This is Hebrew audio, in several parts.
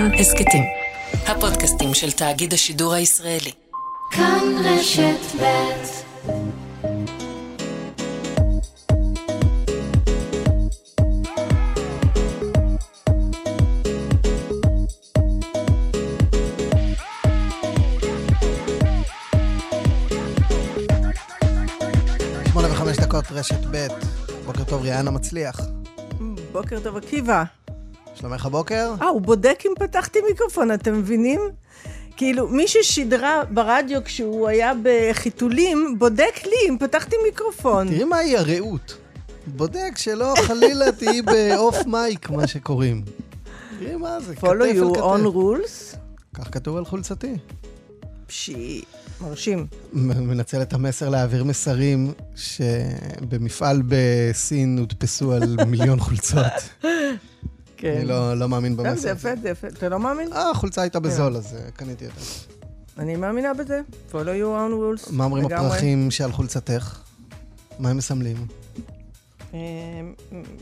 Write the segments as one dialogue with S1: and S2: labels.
S1: כאן הסכתים. הפודקאסטים של תאגיד השידור הישראלי.
S2: כאן רשת ב'
S3: דקות, רשת ב', בוקר טוב, ריאנה מצליח.
S4: בוקר טוב, עקיבא.
S3: שלומך הבוקר?
S4: אה, הוא בודק אם פתחתי מיקרופון, אתם מבינים? כאילו, מי ששידרה ברדיו כשהוא היה בחיתולים, בודק לי אם פתחתי מיקרופון.
S3: תראי מהי הרעות. בודק שלא חלילה תהיי באוף מייק, מה שקוראים. תראי מה זה, כתף
S4: follow
S3: על
S4: you on
S3: כתף.
S4: rules.
S3: כך כתוב על חולצתי.
S4: פשי, מרשים.
S3: מנצל את המסר להעביר מסרים שבמפעל בסין הודפסו על מיליון חולצות.
S4: כן.
S3: אני לא לא מאמין
S4: כן,
S3: במסר.
S4: זה יפה, זה יפה. אתה לא מאמין?
S3: אה, החולצה הייתה בזול, אז אה, קניתי אותה.
S4: אני מאמינה בזה. follow you on rules.
S3: מה אומרים. הפרחים שעל חולצתך? מה הם מסמלים?
S4: אה,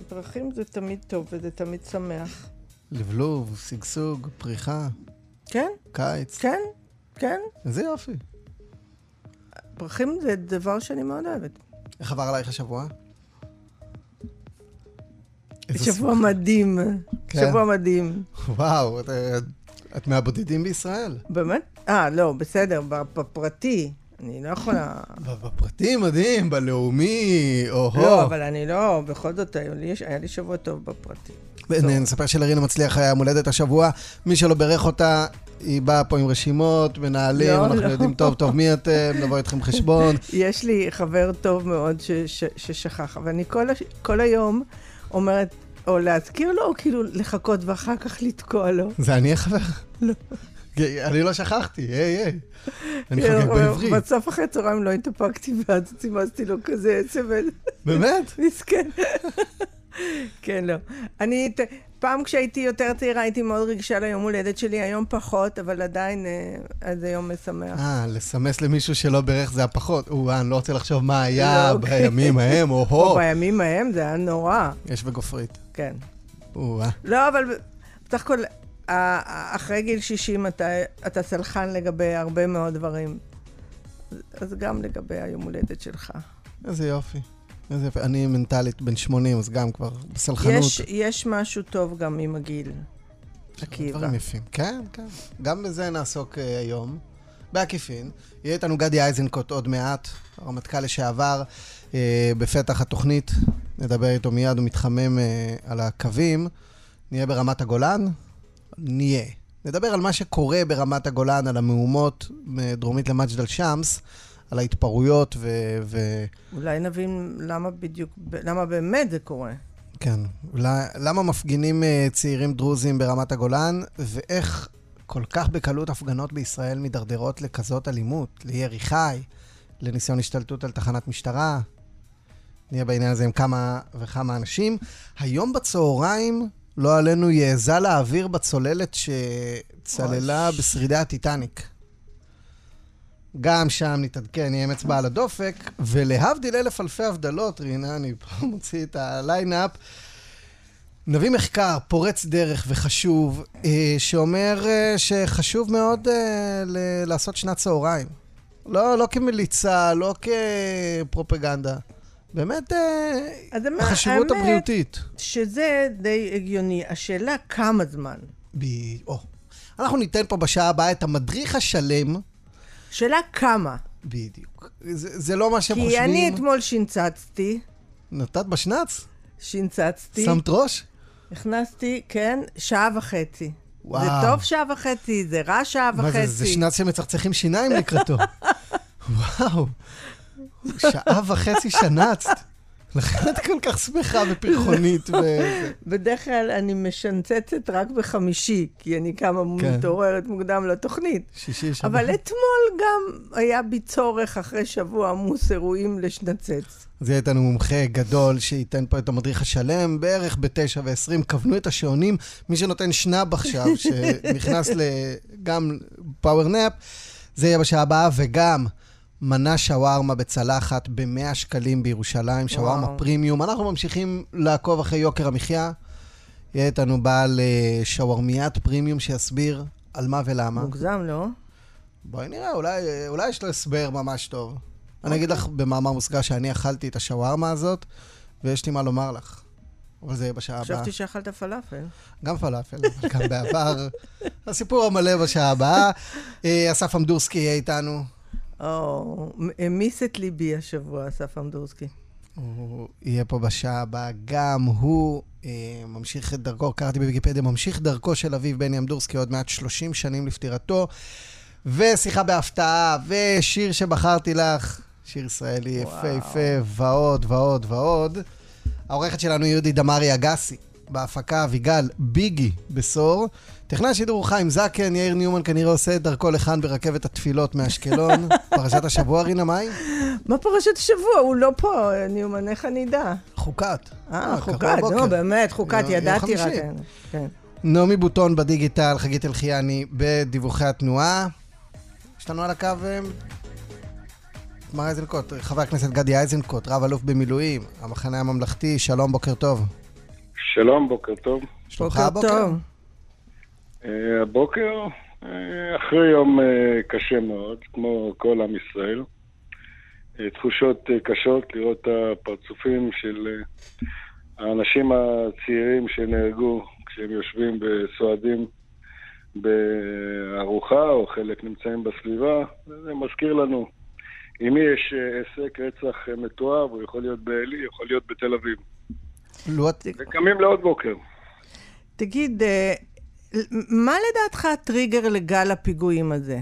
S4: פרחים זה תמיד טוב וזה תמיד שמח.
S3: לבלוב, שגשוג, פריחה,
S4: כן,
S3: קיץ.
S4: כן, כן.
S3: איזה יופי.
S4: פרחים זה דבר שאני מאוד אוהבת.
S3: איך עבר עלייך השבוע?
S4: שבוע מדהים.
S3: כן.
S4: שבוע מדהים.
S3: וואו, את, את מהבודדים בישראל.
S4: באמת? אה, לא, בסדר, בפרטי. אני לא יכולה...
S3: בפרטי מדהים, בלאומי, או-הו.
S4: לא, אבל אני לא, בכל זאת, היה לי- היה לי שבוע טוב בפרטי.
S3: נספר שלרינה מצליח היה יום הולדת השבוע. מי שלא בירך אותה, היא באה פה עם רשימות, מנהלים,
S4: לא,
S3: אנחנו
S4: לא.
S3: יודעים טוב טוב מי אתם, נבוא איתכם חשבון.
S4: יש לי חבר טוב מאוד ש- ש- ששכח, אבל אני כל, הש- כל היום אומרת, או להזכיר לו, או כאילו לחכות ואחר כך לתקוע לו.
S3: זה אני החבר? לא. אני לא שכחתי, היי, היי. אני חוגג
S4: כאילו,
S3: בעברית.
S4: בסוף אחרי צהריים לא התאפקתי, ואז צימסתי לו כזה סבל.
S3: באמת?
S4: מסכן. כן, לא. אני, פעם כשהייתי יותר צעירה הייתי מאוד רגישה ליום הולדת שלי, היום פחות, אבל עדיין אה, זה יום משמח.
S3: אה, לסמס למישהו שלא בירך זה הפחות. או, אני לא רוצה לחשוב מה היה
S4: לא, אוקיי.
S3: בימים ההם,
S4: או
S3: או-הו.
S4: בימים ההם זה היה נורא,
S3: יש וגופרית.
S4: כן.
S3: או, אה.
S4: לא, אבל בסך הכל, אחרי גיל 60 אתה, אתה סלחן לגבי הרבה מאוד דברים. אז גם לגבי היום הולדת שלך.
S3: איזה יופי. איזה יופי. אני מנטלית בן 80, אז גם כבר בסלחנות.
S4: יש, יש משהו טוב גם עם הגיל, עקיבא.
S3: דברים יפים. כן, כן. גם בזה נעסוק אה, היום. בעקיפין. יהיה איתנו גדי איזנקוט עוד מעט, הרמטכ"ל לשעבר, אה, בפתח התוכנית. נדבר איתו מיד, הוא מתחמם אה, על הקווים. נהיה ברמת הגולן? נהיה. נדבר על מה שקורה ברמת הגולן, על המהומות אה, דרומית למג'דל שמס, על ההתפרעויות ו... ו...
S4: אולי נבין למה בדיוק, למה באמת זה קורה.
S3: כן. למה מפגינים אה, צעירים דרוזים ברמת הגולן, ואיך כל כך בקלות הפגנות בישראל מידרדרות לכזאת אלימות, לירי חי, לניסיון השתלטות על תחנת משטרה? נהיה בעניין הזה עם כמה וכמה אנשים. היום בצהריים, לא עלינו, יאזל האוויר בצוללת שצללה. בשרידי הטיטניק. גם שם נתעדכן, נהיה עם אצבע על הדופק, ולהבדיל אלף אלפי הבדלות, רינה, אני פה מוציא את ה lineup, נביא מחקר פורץ דרך וחשוב, אה, שאומר אה, שחשוב מאוד אה, ל- לעשות שנת צהריים. לא, לא כמליצה, לא כפרופגנדה. באמת, אה,
S4: אז
S3: החשיבות
S4: האמת-
S3: הבריאותית.
S4: שזה די הגיוני. השאלה כמה זמן.
S3: ב... או. אנחנו ניתן פה בשעה הבאה את המדריך השלם,
S4: שאלה כמה.
S3: בדיוק. זה, זה לא מה שהם
S4: כי
S3: חושבים.
S4: אני אתמול שינצצתי,
S3: נתת בשנץ?
S4: שינצצתי,
S3: שמת ראש?
S4: הכנסתי, כן, שעה וחצי.
S3: וואו.
S4: זה טוב שעה וחצי, זה רע שעה
S3: מה
S4: וחצי.
S3: זה, זה שנץ שמצחצחים שיניים לקראתו. וואו, שעה וחצי שנצת. לכן את כל כך שמחה ופרחונית.
S4: בדרך כלל אני משנצצת רק בחמישי, כי אני קמה
S3: כן.
S4: מתעוררת מוקדם לתוכנית.
S3: שישי, שבת.
S4: אבל אתמול גם היה בי צורך, אחרי שבוע עמוס אירועים, לשנצץ.
S3: אז יהיה איתנו מומחה גדול שייתן פה את המדריך השלם, בערך ב-9 ו-20. כוונו את השעונים. מי שנותן שנאב עכשיו, שנכנס גם פאוור נאפ, זה יהיה בשעה הבאה, וגם מנה שווארמה בצלחת ב-100 שקלים בירושלים, שווארמה. פרימיום. אנחנו ממשיכים לעקוב אחרי יוקר המחיה. יהיה איתנו בעל אה, שווארמיית פרימיום שיסביר על מה ולמה.
S4: מוגזם, לא?
S3: בואי נראה, אולי, אולי יש לו הסבר ממש טוב. אני אגיד לך במאמר מוסגר שאני אכלתי את השווארמה הזאת, ויש לי מה לומר לך. אבל זה יהיה בשעה הבאה.
S4: חשבתי שאכלת פלאפל.
S3: גם פלאפל, אבל גם בעבר. הסיפור המלא בשעה הבאה. אה, אסף אמדורסקי יהיה איתנו.
S4: או, המיס את ליבי השבוע, אסף אמדורסקי.
S3: הוא יהיה פה בשעה הבאה. גם הוא אה, ממשיך את דרכו, קראתי בוויקיפדיה, ממשיך דרכו של אביו בני אמדורסקי עוד מעט 30 שנים לפטירתו. ושיחה בהפתעה, ושיר שבחרתי לך, שיר ישראלי יפהפה, ועוד ועוד ועוד. העורכת שלנו יהודית דמארי אגסי, בהפקה אביגל ביגי בסור. טכנן השידור הוא חיים זקן, יאיר ניומן כנראה עושה את דרכו לכאן ברכבת התפילות מאשקלון. פרשת השבוע, רינה מאי?
S4: מה פרשת השבוע? הוא לא פה, ניומן, איך אני אדע?
S3: חוקת.
S4: אה, חוקת, נו, באמת, חוקת, ידעתי רק.
S3: חמישי.
S4: כן.
S3: נעמי בוטון בדיגיטל, חגית אלחיאני בדיווחי התנועה. יש לנו על הקו אה, מר איזנקוט, חבר הכנסת גדי איזנקוט, רב אלוף במילואים, המחנה הממלכתי, שלום, בוקר טוב.
S5: שלום, בוקר טוב.
S4: בוקר
S3: הבוקר?
S4: טוב.
S5: אה, הבוקר, אה, אחרי יום אה, קשה מאוד, כמו כל עם ישראל. תחושות קשות לראות את הפרצופים של האנשים הצעירים שנהרגו כשהם יושבים וסועדים בארוחה, או חלק נמצאים בסביבה. זה מזכיר לנו, עם מי יש עסק, רצח מתועב, הוא יכול להיות בעלי, יכול להיות בתל אביב.
S3: לו את-
S5: וקמים לעוד בוקר.
S4: תגיד, אה, מה לדעתך הטריגר לגל הפיגועים הזה?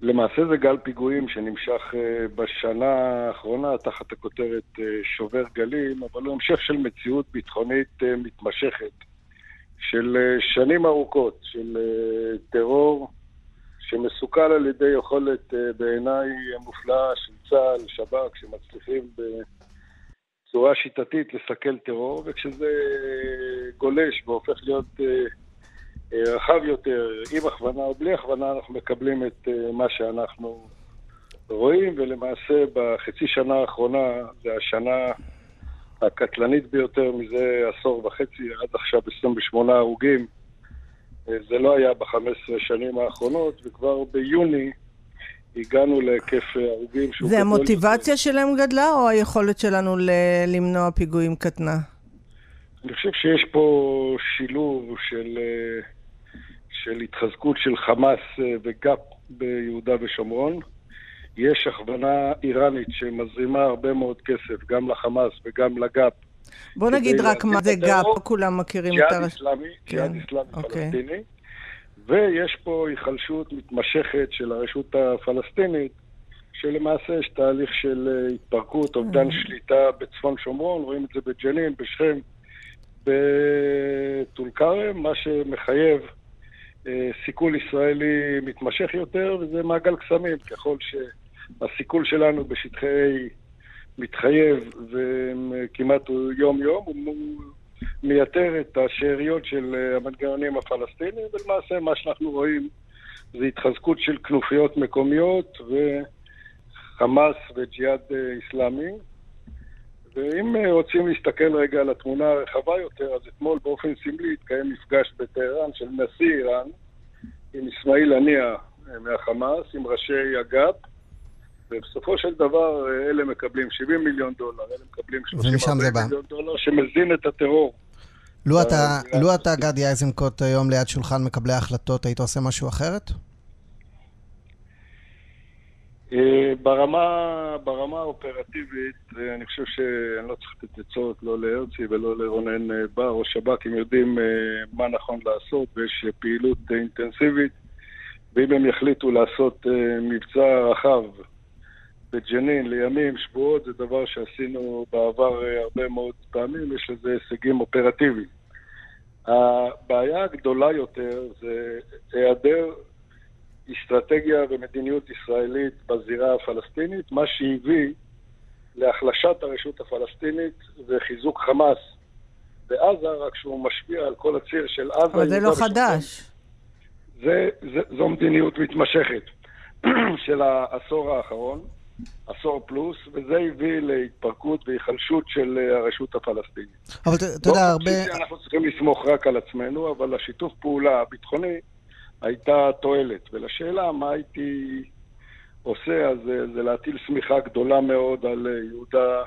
S5: למעשה זה גל פיגועים שנמשך אה, בשנה האחרונה תחת הכותרת אה, שובר גלים, אבל הוא המשך של מציאות ביטחונית מתמשכת, של שנים ארוכות, של טרור שמסוכל על ידי יכולת בעיניי מופלאה של צה"ל, שב"כ, שמצליחים בצורה שיטתית לסכל טרור, וכשזה אה, גולש והופך להיות... אה, אה, רחב יותר, עם הכוונה או בלי הכוונה, אנחנו מקבלים את מה שאנחנו רואים, ולמעשה בחצי שנה האחרונה, זה השנה הקטלנית ביותר מזה עשור וחצי, עד עכשיו 28 הרוגים. זה לא היה ב-15 שנים האחרונות, וכבר ביוני הגענו להיקף אה, הרוגים שהוא
S4: זה המוטיבציה שלהם גדלה, או היכולת שלנו ל- למנוע פיגועים קטנה?
S5: אני חושב שיש פה שילוב של, אה, של התחזקות של חמאס אה, וגאפ ביהודה ושומרון. יש הכוונה איראנית שמזרימה הרבה מאוד כסף, גם לחמאס וגם לגאפ.
S4: בוא נגיד רק מה זה גאפ. לא כולם מכירים את
S5: ג'יהאד
S4: הרש...
S5: אסלאמי,
S4: כן,
S5: ג'יהאד אסלאמי
S4: אוקיי.
S5: פלסטיני. ויש פה היחלשות מתמשכת של הרשות הפלסטינית, שלמעשה יש תהליך של אה, התפרקות, אובדן שליטה בצפון שומרון, רואים את זה בג'נין, בשכם, בטול כרם, מה שמחייב אה, סיכול ישראלי מתמשך יותר, וזה מעגל קסמים, ככל שהסיכול שלנו בשטחי A מתחייב וכמעט יום-יום, הוא מייתר את השאריות של אה, המנגנונים הפלסטיניים, ולמעשה מה שאנחנו רואים זה התחזקות של כנופיות מקומיות וחמאס וג'יהאד אה, איסלאמי. ואם אה, רוצים להסתכל רגע על התמונה הרחבה יותר, אז אתמול באופן סמלי התקיים מפגש בטהרן של נשיא איראן עם אסמאעיל הנייה מהחמאס, עם ראשי אג"פ, ובסופו של דבר אה, אלה מקבלים 70 מיליון דולר, אלה מקבלים
S3: ומשם זה בא.
S5: 30 מיליון דולר, שמזין את הטרור.
S3: לו אתה,
S5: אה,
S3: לו אתה, גדי איזנקוט, היום ליד שולחן מקבלי ההחלטות, היית עושה משהו אחרת?
S5: אה, ברמה, ברמה האופרטיבית, אה, אני חושב שאני לא צריך לתת עצות לא להרצי ולא לרונן אה, בר או שב"כ, הם יודעים אה, מה נכון לעשות ויש אה, פעילות אה, אינטנסיבית ואם הם יחליטו לעשות אה, מבצע רחב בג'נין לימים, שבועות, זה דבר שעשינו בעבר אה, הרבה מאוד פעמים, יש לזה הישגים אופרטיביים. הבעיה הגדולה יותר זה היעדר אסטרטגיה ומדיניות ישראלית בזירה הפלסטינית, מה שהביא להחלשת הרשות הפלסטינית וחיזוק חמאס בעזה, רק שהוא משפיע על כל הציר של עזה.
S4: אבל זה לא. חדש.
S5: זה, זה, זו מדיניות מתמשכת של העשור האחרון. עשור פלוס, וזה הביא להתפרקות והיחלשות של אה, הרשות הפלסטינית.
S3: אבל אתה יודע, הרבה...
S5: אנחנו צריכים לסמוך רק על עצמנו, אבל השיתוף פעולה הביטחוני הייתה תועלת. ולשאלה מה הייתי עושה, אז אה, זה להטיל שמיכה גדולה מאוד על אה, יהודה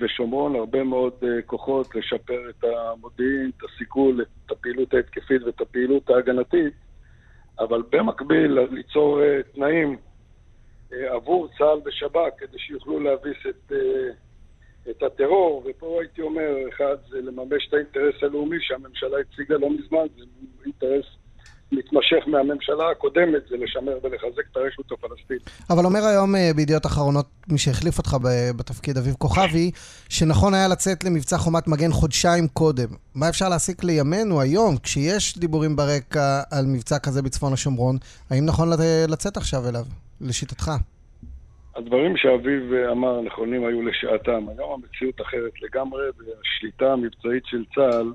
S5: ושומרון, הרבה מאוד כוחות לשפר את המודיעין, את הסיכול, את הפעילות ההתקפית ואת הפעילות ההגנתית, אבל במקביל ליצור תנאים עבור צה"ל ושב"כ כדי שיוכלו להביס את, אה, את הטרור, ופה הייתי אומר, אחד, זה לממש את האינטרס הלאומי שהממשלה הציגה לא מזמן, זה אינטרס מתמשך מהממשלה הקודמת, זה לשמר ולחזק את הרשות הפלסטינית.
S3: אבל אומר היום אה, בידיעות אחרונות, מי שהחליף אותך בתפקיד, אביב כוכבי, שנכון היה לצאת למבצע חומת מגן חודשיים קודם. מה אפשר להסיק לימינו היום, כשיש דיבורים ברקע על מבצע כזה בצפון השומרון, האם נכון לצאת עכשיו אליו? לשיטתך?
S5: הדברים שאביב אמר נכונים היו לשעתם. היום המציאות אחרת לגמרי, והשליטה המבצעית של צה"ל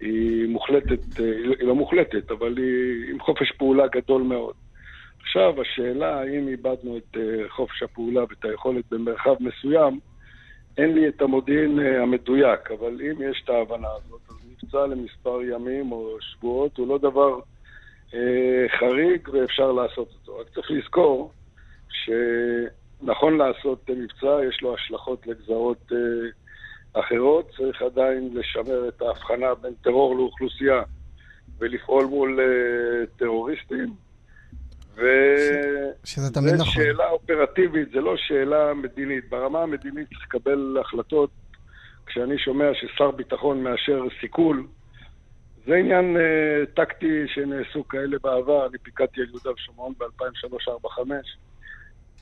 S5: היא מוחלטת, היא לא מוחלטת, אבל היא עם חופש פעולה גדול מאוד. עכשיו, השאלה האם איבדנו את אה, חופש הפעולה ואת היכולת במרחב מסוים, אין לי את המודיעין אה, המדויק, אבל אם יש את ההבנה הזאת, אז מבצע למספר ימים או שבועות הוא לא דבר חריג ואפשר לעשות אותו. רק צריך לזכור שנכון לעשות מבצע, יש לו השלכות לגזרות אה, אחרות, צריך עדיין לשמר את ההבחנה בין טרור לאוכלוסייה ולפעול מול אה, טרוריסטים.
S3: שזה תמיד נכון.
S5: זו שאלה אופרטיבית, זה לא שאלה מדינית. ברמה המדינית צריך לקבל החלטות. כשאני שומע ששר ביטחון מאשר סיכול, זה עניין uh, טקטי שנעשו כאלה בעבר, אני פיקדתי על יהודה ושומרון ב-2003-2005.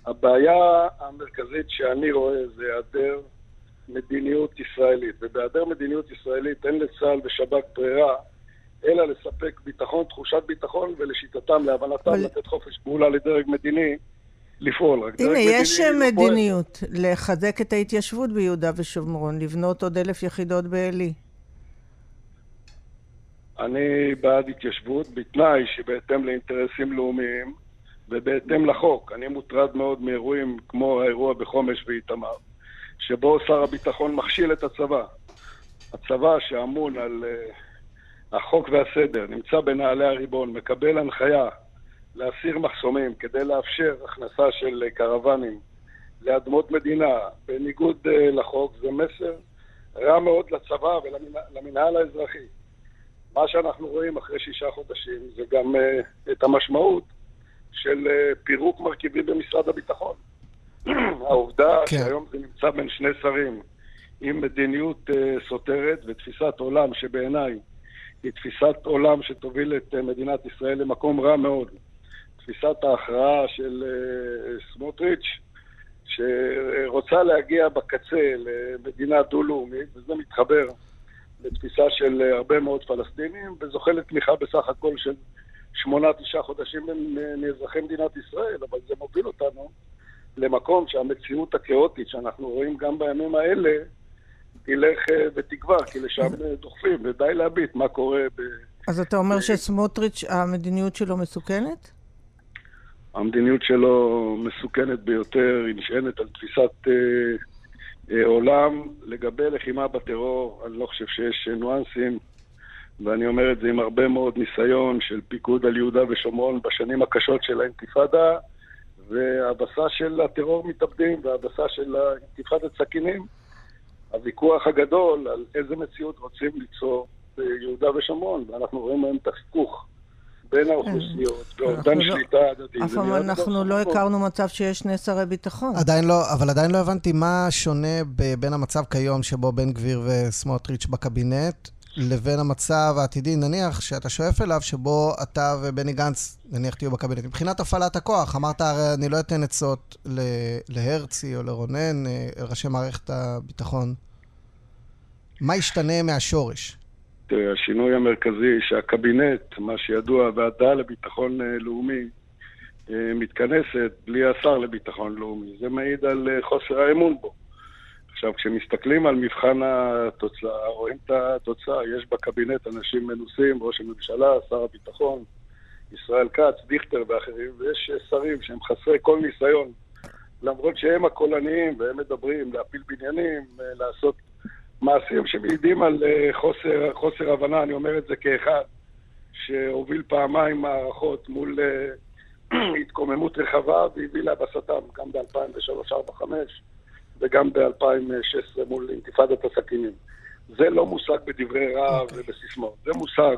S5: הבעיה המרכזית שאני רואה זה היעדר מדיניות ישראלית, ובהיעדר מדיניות ישראלית אין לצה"ל ושב"כ ברירה אלא לספק ביטחון, תחושת ביטחון, ולשיטתם, להבנתם, אבל... לתת חופש פעולה לדרג מדיני לפעול. רק
S4: הנה, יש מדיניות לא לחזק את ההתיישבות ביהודה ושומרון, לבנות עוד אלף יחידות בעלי.
S5: אני בעד התיישבות בתנאי שבהתאם לאינטרסים לאומיים ובהתאם לחוק. אני מוטרד מאוד מאירועים כמו האירוע בחומש ואיתמר, שבו שר הביטחון מכשיל את הצבא. הצבא שאמון על uh, החוק והסדר, נמצא בנעלי הריבון, מקבל הנחיה להסיר מחסומים כדי לאפשר הכנסה של uh, קרוונים לאדמות מדינה בניגוד uh, לחוק, זה מסר רע מאוד לצבא ולמנהל האזרחי. מה שאנחנו רואים אחרי שישה חודשים זה גם uh, את המשמעות של uh, פירוק מרכיבים במשרד הביטחון. העובדה כן. שהיום זה נמצא בין שני שרים עם מדיניות uh, סותרת ותפיסת עולם שבעיניי היא תפיסת עולם שתוביל את uh, מדינת ישראל למקום רע מאוד. תפיסת ההכרעה של uh, סמוטריץ', שרוצה להגיע בקצה למדינה דו-לאומית, וזה מתחבר לתפיסה של אה, הרבה מאוד פלסטינים, וזוכה לתמיכה בסך הכל של שמונה, תשעה חודשים מאזרחי מדינת ישראל, אבל זה מוביל אותנו למקום שהמציאות הכאוטית שאנחנו רואים גם בימים האלה, תלך אה, ותגבר, כי לשם אה, דוחפים, ודי להביט מה קורה ב...
S4: אז אתה אומר שסמוטריץ', המדיניות שלו מסוכנת?
S5: המדיניות שלו מסוכנת ביותר, היא נשענת על תפיסת עולם. לגבי לחימה בטרור, אני לא חושב שיש ניואנסים, ואני אומר את זה עם הרבה מאוד ניסיון של פיקוד על יהודה ושומרון בשנים הקשות של האינתיפאדה, והבסה של הטרור מתאבדים והבסה של האינתיפאדת סכינים. הוויכוח הגדול על איזה מציאות רוצים ליצור ביהודה ושומרון, ואנחנו רואים היום את החיכוך. בין האוכלוסיות, ואובדן לא- שליטה הדדית.
S4: אף פעם אנחנו לא הכרנו מצב שיש שני שרי ביטחון.
S3: עדיין לא, אבל עדיין לא הבנתי מה שונה בין המצב כיום שבו בן גביר וסמוטריץ' בקבינט, לבין המצב העתידי, נניח, שאתה שואף אליו, שבו אתה ובני גנץ, נניח תהיו בקבינט. מבחינת הפעלת הכוח, אמרת, הרי אני לא אתן עצות להרצי או לרונן, אה, ראשי מערכת הביטחון. מה ישתנה מהשורש?
S5: תראה, השינוי המרכזי שהקבינט, מה שידוע, הוועדה לביטחון אה, לאומי, אה, מתכנסת בלי השר לביטחון לאומי. זה מעיד על אה, חוסר האמון בו. עכשיו, כשמסתכלים על מבחן התוצאה, רואים את התוצאה, יש בקבינט אנשים מנוסים, ראש הממשלה, שר הביטחון, ישראל כץ, דיכטר ואחרים, ויש שרים שהם חסרי כל ניסיון למרות שהם הקולניים והם מדברים להפיל בניינים, אה, לעשות מעשים שמעידים על אה, חוסר, חוסר הבנה, אני אומר את זה כאחד שהוביל פעמיים מערכות מול אה, התקוממות רחבה והביא להבסתם גם ב-2003-2005 וגם ב-2016 מול אינתיפאדת הסכינים. זה לא מושג בדברי רעב okay. ובסיסמאות, זה מושג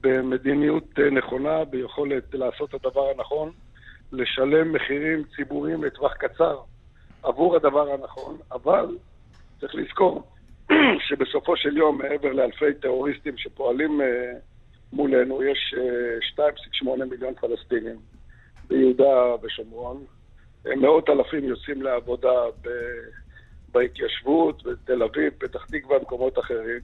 S5: במדיניות אה, נכונה, ביכולת לעשות את הדבר הנכון, לשלם מחירים ציבוריים לטווח קצר עבור הדבר הנכון, אבל צריך לזכור שבסופו של יום, מעבר לאלפי טרוריסטים שפועלים אה, מולנו, יש 2.8 אה, מיליון פלסטינים ביהודה ושומרון. מאות אלפים יוצאים לעבודה ב... בהתיישבות, בתל אביב, פתח תקווה, במקומות אחרים.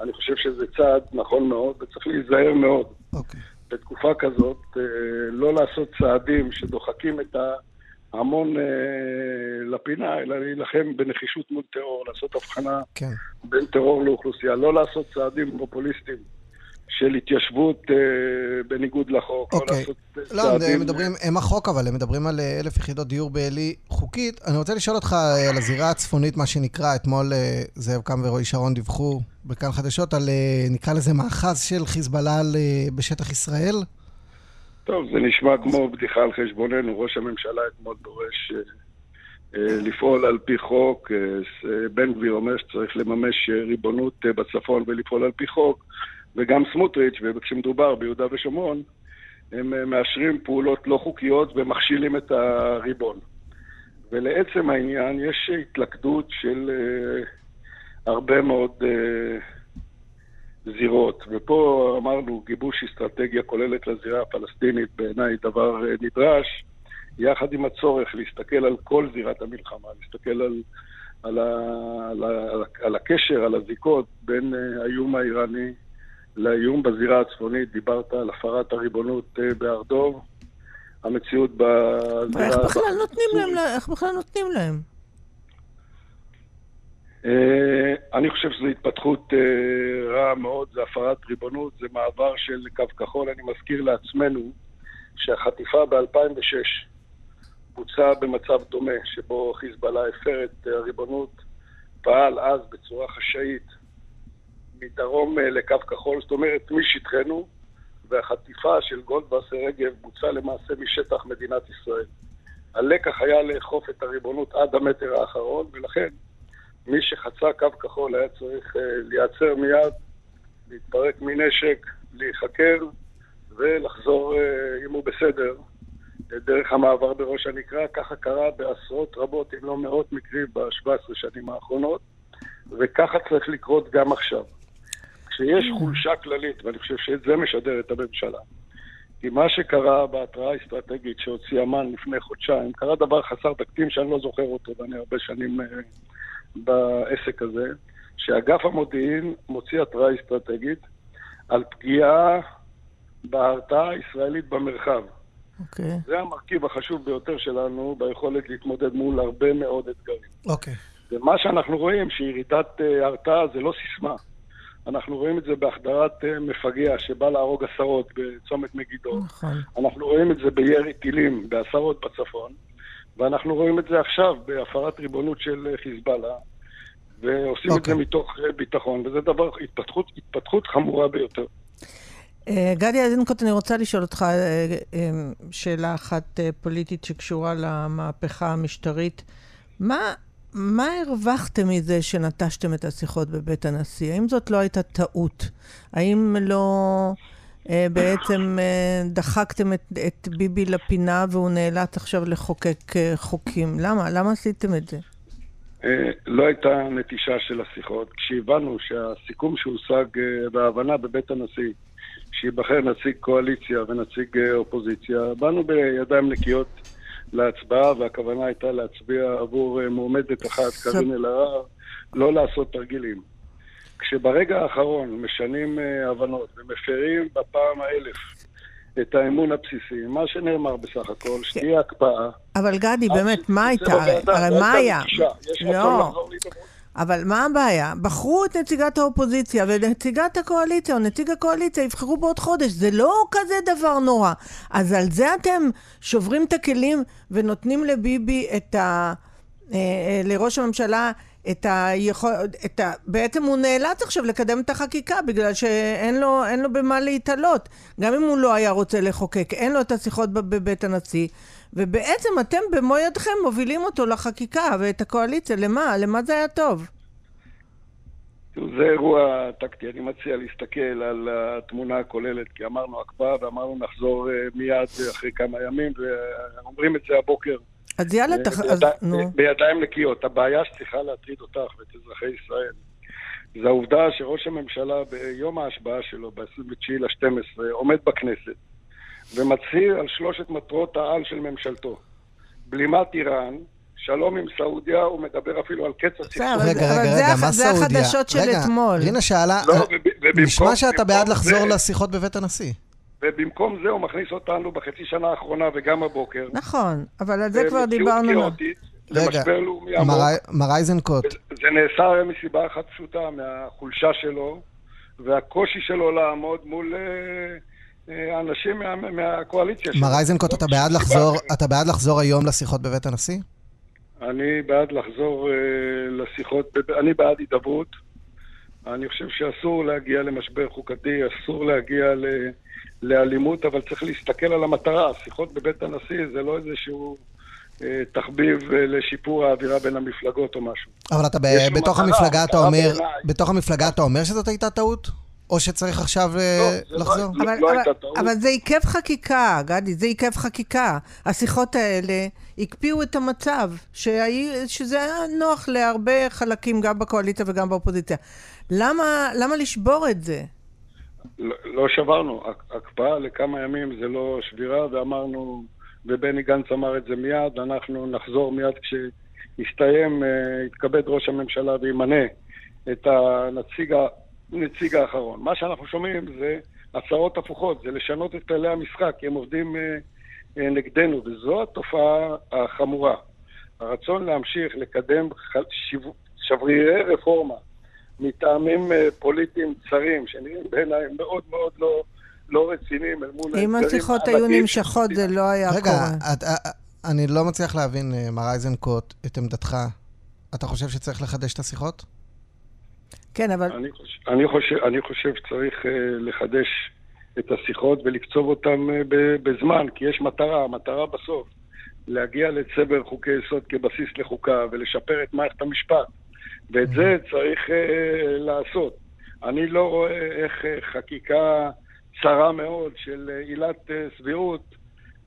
S5: אני חושב שזה צעד נכון מאוד, וצריך להיזהר מאוד. Okay. אוקיי. בתקופה כזאת, אה, לא לעשות צעדים שדוחקים את ההמון אה, לפינה, אלא להילחם בנחישות מול טרור, לעשות הבחנה. כן. בין טרור לאוכלוסייה. לא לעשות צעדים פופוליסטיים. של התיישבות אה, בניגוד לחוק. או אוקיי. לעשות
S3: לא, צעדים... הם מדברים, הם החוק, אבל הם מדברים על אה, אלף יחידות דיור בעלי חוקית. אני רוצה לשאול אותך אה, על הזירה הצפונית, מה שנקרא, אתמול אה, זאב קם ורועי שרון דיווחו בכאן חדשות על, אה, נקרא לזה מאחז של חיזבאללה אה, בשטח ישראל.
S5: טוב, זה נשמע כמו בדיחה על חשבוננו. ראש הממשלה אתמול דורש... אה, אה לפעול על פי חוק, בן גביר אומר שצריך לממש ריבונות בצפון ולפעול על פי חוק. וגם סמוטריץ', וכשמדובר ביהודה ושומרון, הם אה, מאשרים פעולות לא חוקיות ומכשילים את הריבון. ולעצם העניין, יש התלכדות של הרבה מאוד זירות. ופה אמרנו, גיבוש אסטרטגיה כוללת לזירה הפלסטינית בעיניי דבר uh, נדרש, יחד עם הצורך להסתכל על כל זירת המלחמה, להסתכל על, על, ה, על, ה, על, הקשר, על הזיקות בין uh, האיום האיראני לאיום בזירה הצפונית, דיברת על הפרת הריבונות אה, בהר דוב. המציאות בזירה...
S4: איך בכלל נותנים להם? איך בכלל נותנים להם?
S5: אה, אני חושב שזו התפתחות אה, רעה מאוד, זה הפרת ריבונות, זה מעבר של קו כחול. אני מזכיר לעצמנו שהחטיפה ב-2006 בוצעה במצב דומה, שבו חיזבאללה הפר את הריבונות, פעל אז בצורה חשאית מדרום אה, לקו כחול, זאת אומרת משטחנו, והחטיפה של גולדווסר רגב בוצעה למעשה משטח מדינת ישראל. הלקח היה לאכוף את הריבונות עד המטר האחרון, ולכן מי שחצה קו כחול היה צריך uh, להיעצר מיד, להתפרק מנשק, להיחקר ולחזור, uh, אם הוא בסדר, דרך המעבר בראש הנקרה. ככה קרה בעשרות רבות, אם לא מאות מקרים, ב-17 שנים האחרונות, וככה צריך לקרות גם עכשיו. כשיש. חולשה כללית, ואני חושב שאת זה משדר את הממשלה, כי מה שקרה בהתראה האסטרטגית שהוציא אמ"ן לפני חודשיים, קרה דבר חסר תקדים שאני לא זוכר אותו, ואני הרבה שנים uh, בעסק הזה, שאגף המודיעין מוציא התראה אסטרטגית על פגיעה בהרתעה הישראלית במרחב. Okay.
S4: אוקיי.
S5: זה המרכיב החשוב ביותר שלנו ביכולת להתמודד מול הרבה מאוד אתגרים.
S3: אוקיי.
S5: Okay. ומה שאנחנו רואים, שירידת uh, הרתעה זה לא סיסמה. אנחנו רואים את זה בהחדרת אה, מפגע שבא להרוג עשרות בצומת מגידו. נכון. אנחנו רואים את זה בירי טילים בעשרות בצפון, ואנחנו רואים את זה עכשיו בהפרת ריבונות של אה, חיזבאללה, ועושים okay. את זה אוקיי. מתוך אה, ביטחון, וזה דבר, התפתחות, התפתחות חמורה ביותר.
S4: גדי אזנקוט, אני רוצה לשאול אותך שאלה אחת פוליטית שקשורה למהפכה המשטרית. מה מה הרווחתם מזה שנטשתם את השיחות בבית הנשיא? האם זאת לא הייתה טעות? האם לא אה, בעצם אה, דחקתם את, את ביבי לפינה והוא נאלץ עכשיו לחוקק אה, חוקים? למה? למה עשיתם את זה?
S5: אה, לא הייתה נטישה של השיחות. כשהבנו שהסיכום שהושג אה, בהבנה בבית הנשיא, שייבחר נציג קואליציה ונציג אה, אופוזיציה, באנו בידיים נקיות. להצבעה, והכוונה הייתה להצביע עבור אה, מועמדת אחת, קארין אלהרר, לא לעשות תרגילים. כשברגע האחרון משנים אה, הבנות ומפרים בפעם האלף את האמון הבסיסי, מה שנאמר בסך הכל, שתהיה כן. הקפאה.
S4: אבל גדי, באמת, מה הייתה? הרי מה היה? לא. אבל מה הבעיה? בחרו את נציגת האופוזיציה ונציגת הקואליציה או נציג הקואליציה יבחרו בעוד חודש. זה לא כזה דבר נורא. אז על זה אתם שוברים את הכלים ונותנים לביבי את ה... אה, אה, לראש הממשלה את היכול... את ה... בעצם הוא נאלץ עכשיו לקדם את החקיקה בגלל שאין לו, לו במה להתעלות. גם אם הוא לא היה רוצה לחוקק, אין לו את השיחות בבית הנשיא. ובעצם אתם במו ידכם מובילים אותו לחקיקה ואת הקואליציה. למה? למה זה היה טוב?
S5: זה אירוע טקטי, אני מציע להסתכל על התמונה הכוללת, כי אמרנו הקפאה ואמרנו נחזור אה, מיד אחרי כמה ימים, ואומרים את זה הבוקר.
S4: אז יאללה,
S5: אה,
S4: תח...
S5: בידי-
S4: אז נו.
S5: בידיים נקיות. הבעיה שצריכה להטריד אותך ואת אזרחי ישראל זה העובדה שראש הממשלה ביום ההשבעה שלו, ב-29 ל-12, עומד בכנסת ומצהיר על שלושת מטרות העל של ממשלתו. בלימת איראן, שלום עם סעודיה, הוא מדבר אפילו על קץ הסכסוך.
S3: רגע,
S4: זה-
S3: רגע,
S4: זה
S3: רגע, מה
S4: זה
S3: סעודיה?
S4: החדשות של
S3: רגע,
S4: אתמול.
S3: רינה שאלה,
S5: לא,
S3: אה, נשמע שאתה בעד לחזור
S5: זה-
S3: לשיחות בבית הנשיא.
S5: ובמקום זה הוא מכניס אותנו בחצי שנה האחרונה וגם הבוקר.
S4: נכון, אבל על זה כבר
S5: למציאות
S4: דיברנו.
S5: כאוטית,
S3: רגע,
S5: למשבר לאומי עמוק.
S3: מר- איזנקוט,
S5: זה נעשה הרי מסיבה אחת פשוטה, מהחולשה שלו והקושי שלו לעמוד מול אה, אה, אנשים מה, מהקואליציה שלו.
S3: מר איזנקוט, אתה בעד לחזור. אתה בעד לחזור היום לשיחות בבית הנשיא?
S5: אני בעד לחזור אה, לשיחות, אני בעד הידברות. אני חושב שאסור להגיע למשבר חוקתי, אסור להגיע ל, לאלימות, אבל צריך להסתכל על המטרה. שיחות בבית הנשיא זה לא איזשהו אה, תחביב אה, לשיפור האווירה בין המפלגות או משהו.
S3: אבל אתה ב- בתוך
S5: מטרה,
S3: המפלגה אתה אומר. בתוך המפלגה אתה אומר שזאת הייתה טעות? או שצריך עכשיו אה,
S5: לא, לא-
S3: לחזור?
S5: לא-
S4: אבל,
S5: לא
S4: אבל,
S5: הייתה.
S4: אבל זה עיכב חקיקה, גדי, זה עיכב חקיקה. השיחות האלה הקפיאו את המצב, שהי, שזה היה נוח להרבה חלקים, גם בקואליציה וגם באופוזיציה. למה, למה לשבור את זה?
S5: לא, לא שברנו. הק- הקפאה לכמה ימים זה לא שבירה, ואמרנו, ובני גנץ אמר את זה מיד, אנחנו נחזור מיד כשיסתיים, אה, יתכבד ראש הממשלה וימנה את הנציג הנציג האחרון. מה שאנחנו שומעים זה הצהרות הפוכות, זה לשנות את כללי המשחק, כי הם עובדים אה, אה, נגדנו, וזו התופעה החמורה. הרצון להמשיך לקדם שברירי רפורמה מטעמים אה, פוליטיים צרים, שנראים בעיניי מאוד מאוד לא, לא רציניים אל מול
S4: אם
S5: האתגרים
S4: השיחות היו נמשכות, זה לא היה
S3: רגע,
S4: קורה.
S3: את- אה, אני לא מצליח להבין, אה, מר איזנקוט, את עמדתך. אתה חושב שצריך לחדש את השיחות?
S4: כן, אבל
S5: אני חושב, אני חושב, אני חושב שצריך uh, לחדש את השיחות ולקצוב אותן uh, בזמן, כי יש מטרה, המטרה בסוף להגיע לצבר חוקי יסוד כבסיס לחוקה ולשפר את מערכת המשפט, ואת זה צריך uh, לעשות. אני לא רואה איך uh, חקיקה צרה מאוד של uh, עילת uh, סבירות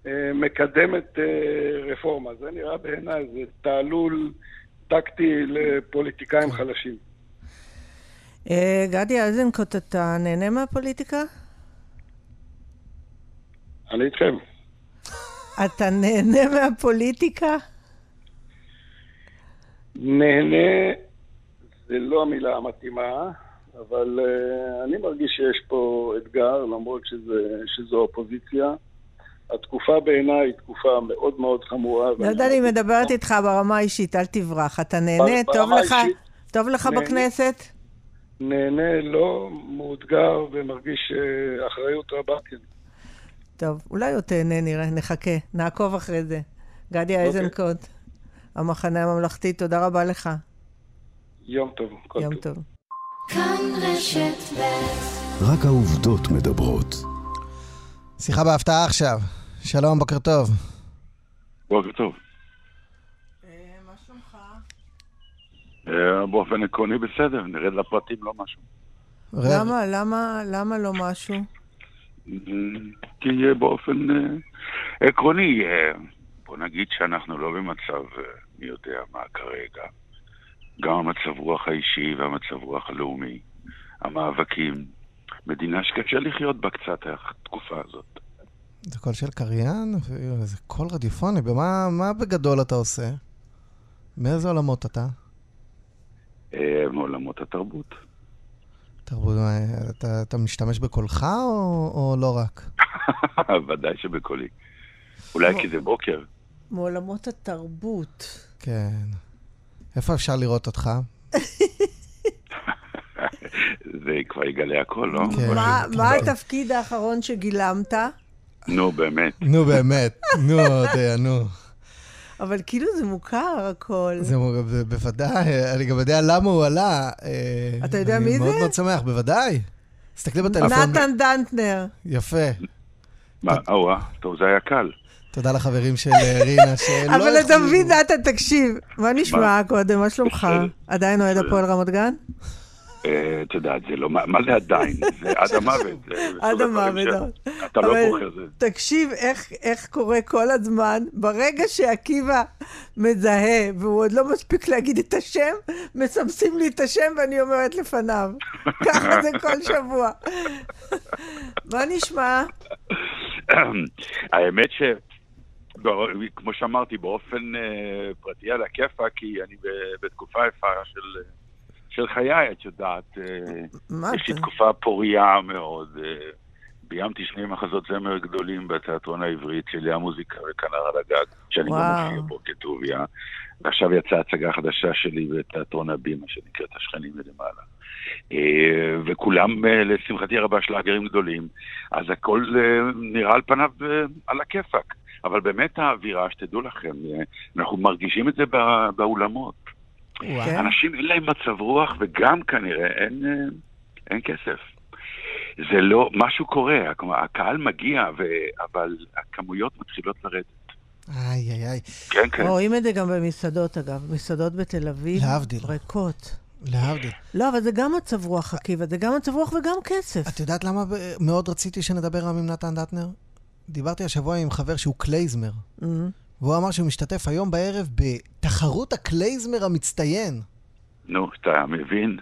S5: uh, מקדמת uh, רפורמה. זה נראה בעיניי, זה תעלול טקטי לפוליטיקאים חלשים.
S4: אה, גדי איזנקוט, אתה נהנה מהפוליטיקה?
S5: אני איתכם.
S4: אתה נהנה מהפוליטיקה?
S5: נהנה זה לא המילה המתאימה, אבל uh, אני מרגיש שיש פה אתגר, למרות שזה, שזו אופוזיציה. התקופה בעיניי היא תקופה מאוד מאוד חמורה.
S4: לא יודע, אני מדברת איתך ברמה האישית, אל תברח. אתה נהנה?
S5: ברמה
S4: טוב לך? טוב לך
S5: נהנה.
S4: בכנסת?
S5: נהנה, לא מאותגר ומרגיש uh, אחריות רבה, כן.
S4: טוב, אולי עוד תהנה, נראה, נחכה, נעקוב אחרי זה. גדי איזנקוט, המחנה הממלכתי, תודה רבה לך.
S5: יום טוב. כל
S4: יום
S5: טוב.
S4: טוב.
S2: כאן רשת ב'
S6: רק העובדות מדברות.
S3: שיחה בהפתעה עכשיו. שלום, בוקר טוב.
S7: בוקר טוב.
S4: מה שלומך?
S7: אה, באופן עקרוני בסדר, נרד לפרטים לא משהו.
S4: למה, למה, למה לא משהו?
S7: אה, כי אה, באופן אה, עקרוני, אה, בוא נגיד שאנחנו לא במצב, אה, מי יודע מה כרגע. גם המצב רוח האישי והמצב רוח הלאומי, המאבקים, מדינה שקשה לחיות בה קצת התקופה הזאת.
S3: זה קול של קריין? זה קול רדיופוני. במה מה בגדול אתה עושה? מאיזה עולמות אתה?
S7: אה, מעולמות התרבות.
S3: תרבות, מה, אתה, אתה משתמש בקולך או, או לא רק?
S7: ודאי שבקולי. אולי כי זה בוקר.
S4: מעולמות התרבות.
S3: כן. איפה אפשר לראות אותך?
S7: זה כבר יגלה הכל, לא?
S3: כן.
S4: מה-
S3: כן,
S4: מה. התפקיד האחרון שגילמת?
S7: נו, באמת.
S3: נו, באמת. נו, אודיה, נו.
S4: אבל כאילו זה מוכר הכל.
S3: זה מ- ב- בוודאי, אני גם יודע למה הוא עלה. אה,
S4: אתה יודע מי
S3: אני מאוד
S4: זה?
S3: מאוד שמח, בוודאי. תסתכלי בטלפון.
S4: נתן דנטנר.
S3: יפה.
S7: מה, או, טוב, זה היה קל.
S3: תודה לחברים של אה, רינה, שלא
S4: אבל. מבין, נתן, תקשיב, מה נשמע קודם? מה שלומך?
S7: בסדר.
S4: עדיין אוהד הפועל רמת גן?
S7: אה, את יודעת, זה לא, מה זה עדיין? זה עד המוות.
S4: עד המוות,
S7: אתה לא בוחר זה.
S4: תקשיב איך, איך קורה כל הזמן, ברגע שעקיבא מזהה, והוא עוד לא מספיק להגיד את השם, מסמסים לי את השם ואני אומרת לפניו. ככה זה כל שבוע. מה נשמע?
S7: האמת ש... בא- כמו שאמרתי, באופן אה, פרטי על הכיפאק, כי אני בתקופה יפה של, של חיי, את יודעת. אה, יש לי? תקופה פורייה מאוד. אה, ביימתי שני מחזות זמר גדולים בתיאטרון העברית של ים מוזיקה וכנר על הגג, שאני גם
S4: וואו.
S7: מופיע בו כטוביה. ועכשיו יצאה הצגה חדשה שלי בתיאטרון הבימה, שנקראת השכנים מלמעלה. וכולם, לשמחתי הרבה, שלאגרים גדולים, אז הכל אה, נראה על פניו על הכיפאק. אבל באמת האווירה, שתדעו לכם, אה, אנחנו מרגישים את זה בא- באולמות.
S3: וואו.
S4: כן.
S7: אנשים אין להם מצב רוח, וגם כנראה אין, אה, אין כסף. זה לא, משהו קורה, כלומר, הקהל מגיע, ו... אבל הכמויות מתחילות לרדת.
S3: איי, איי, איי.
S7: כן, כן.
S4: רואים את זה גם במסעדות, אגב. מסעדות בתל אביב,
S3: להבדיל.
S4: ריקות.
S3: להבדיל.
S4: לא, אבל זה גם מצב רוח, עקיבא, זה גם מצב רוח וגם כסף.
S3: את יודעת למה מאוד רציתי שנדבר עם נתן דטנר? דיברתי השבוע עם חבר שהוא קלייזמר,
S4: Mhm.
S3: והוא אמר שהוא משתתף היום בערב בתחרות הקלייזמר המצטיין.
S7: נו, אתה מבין?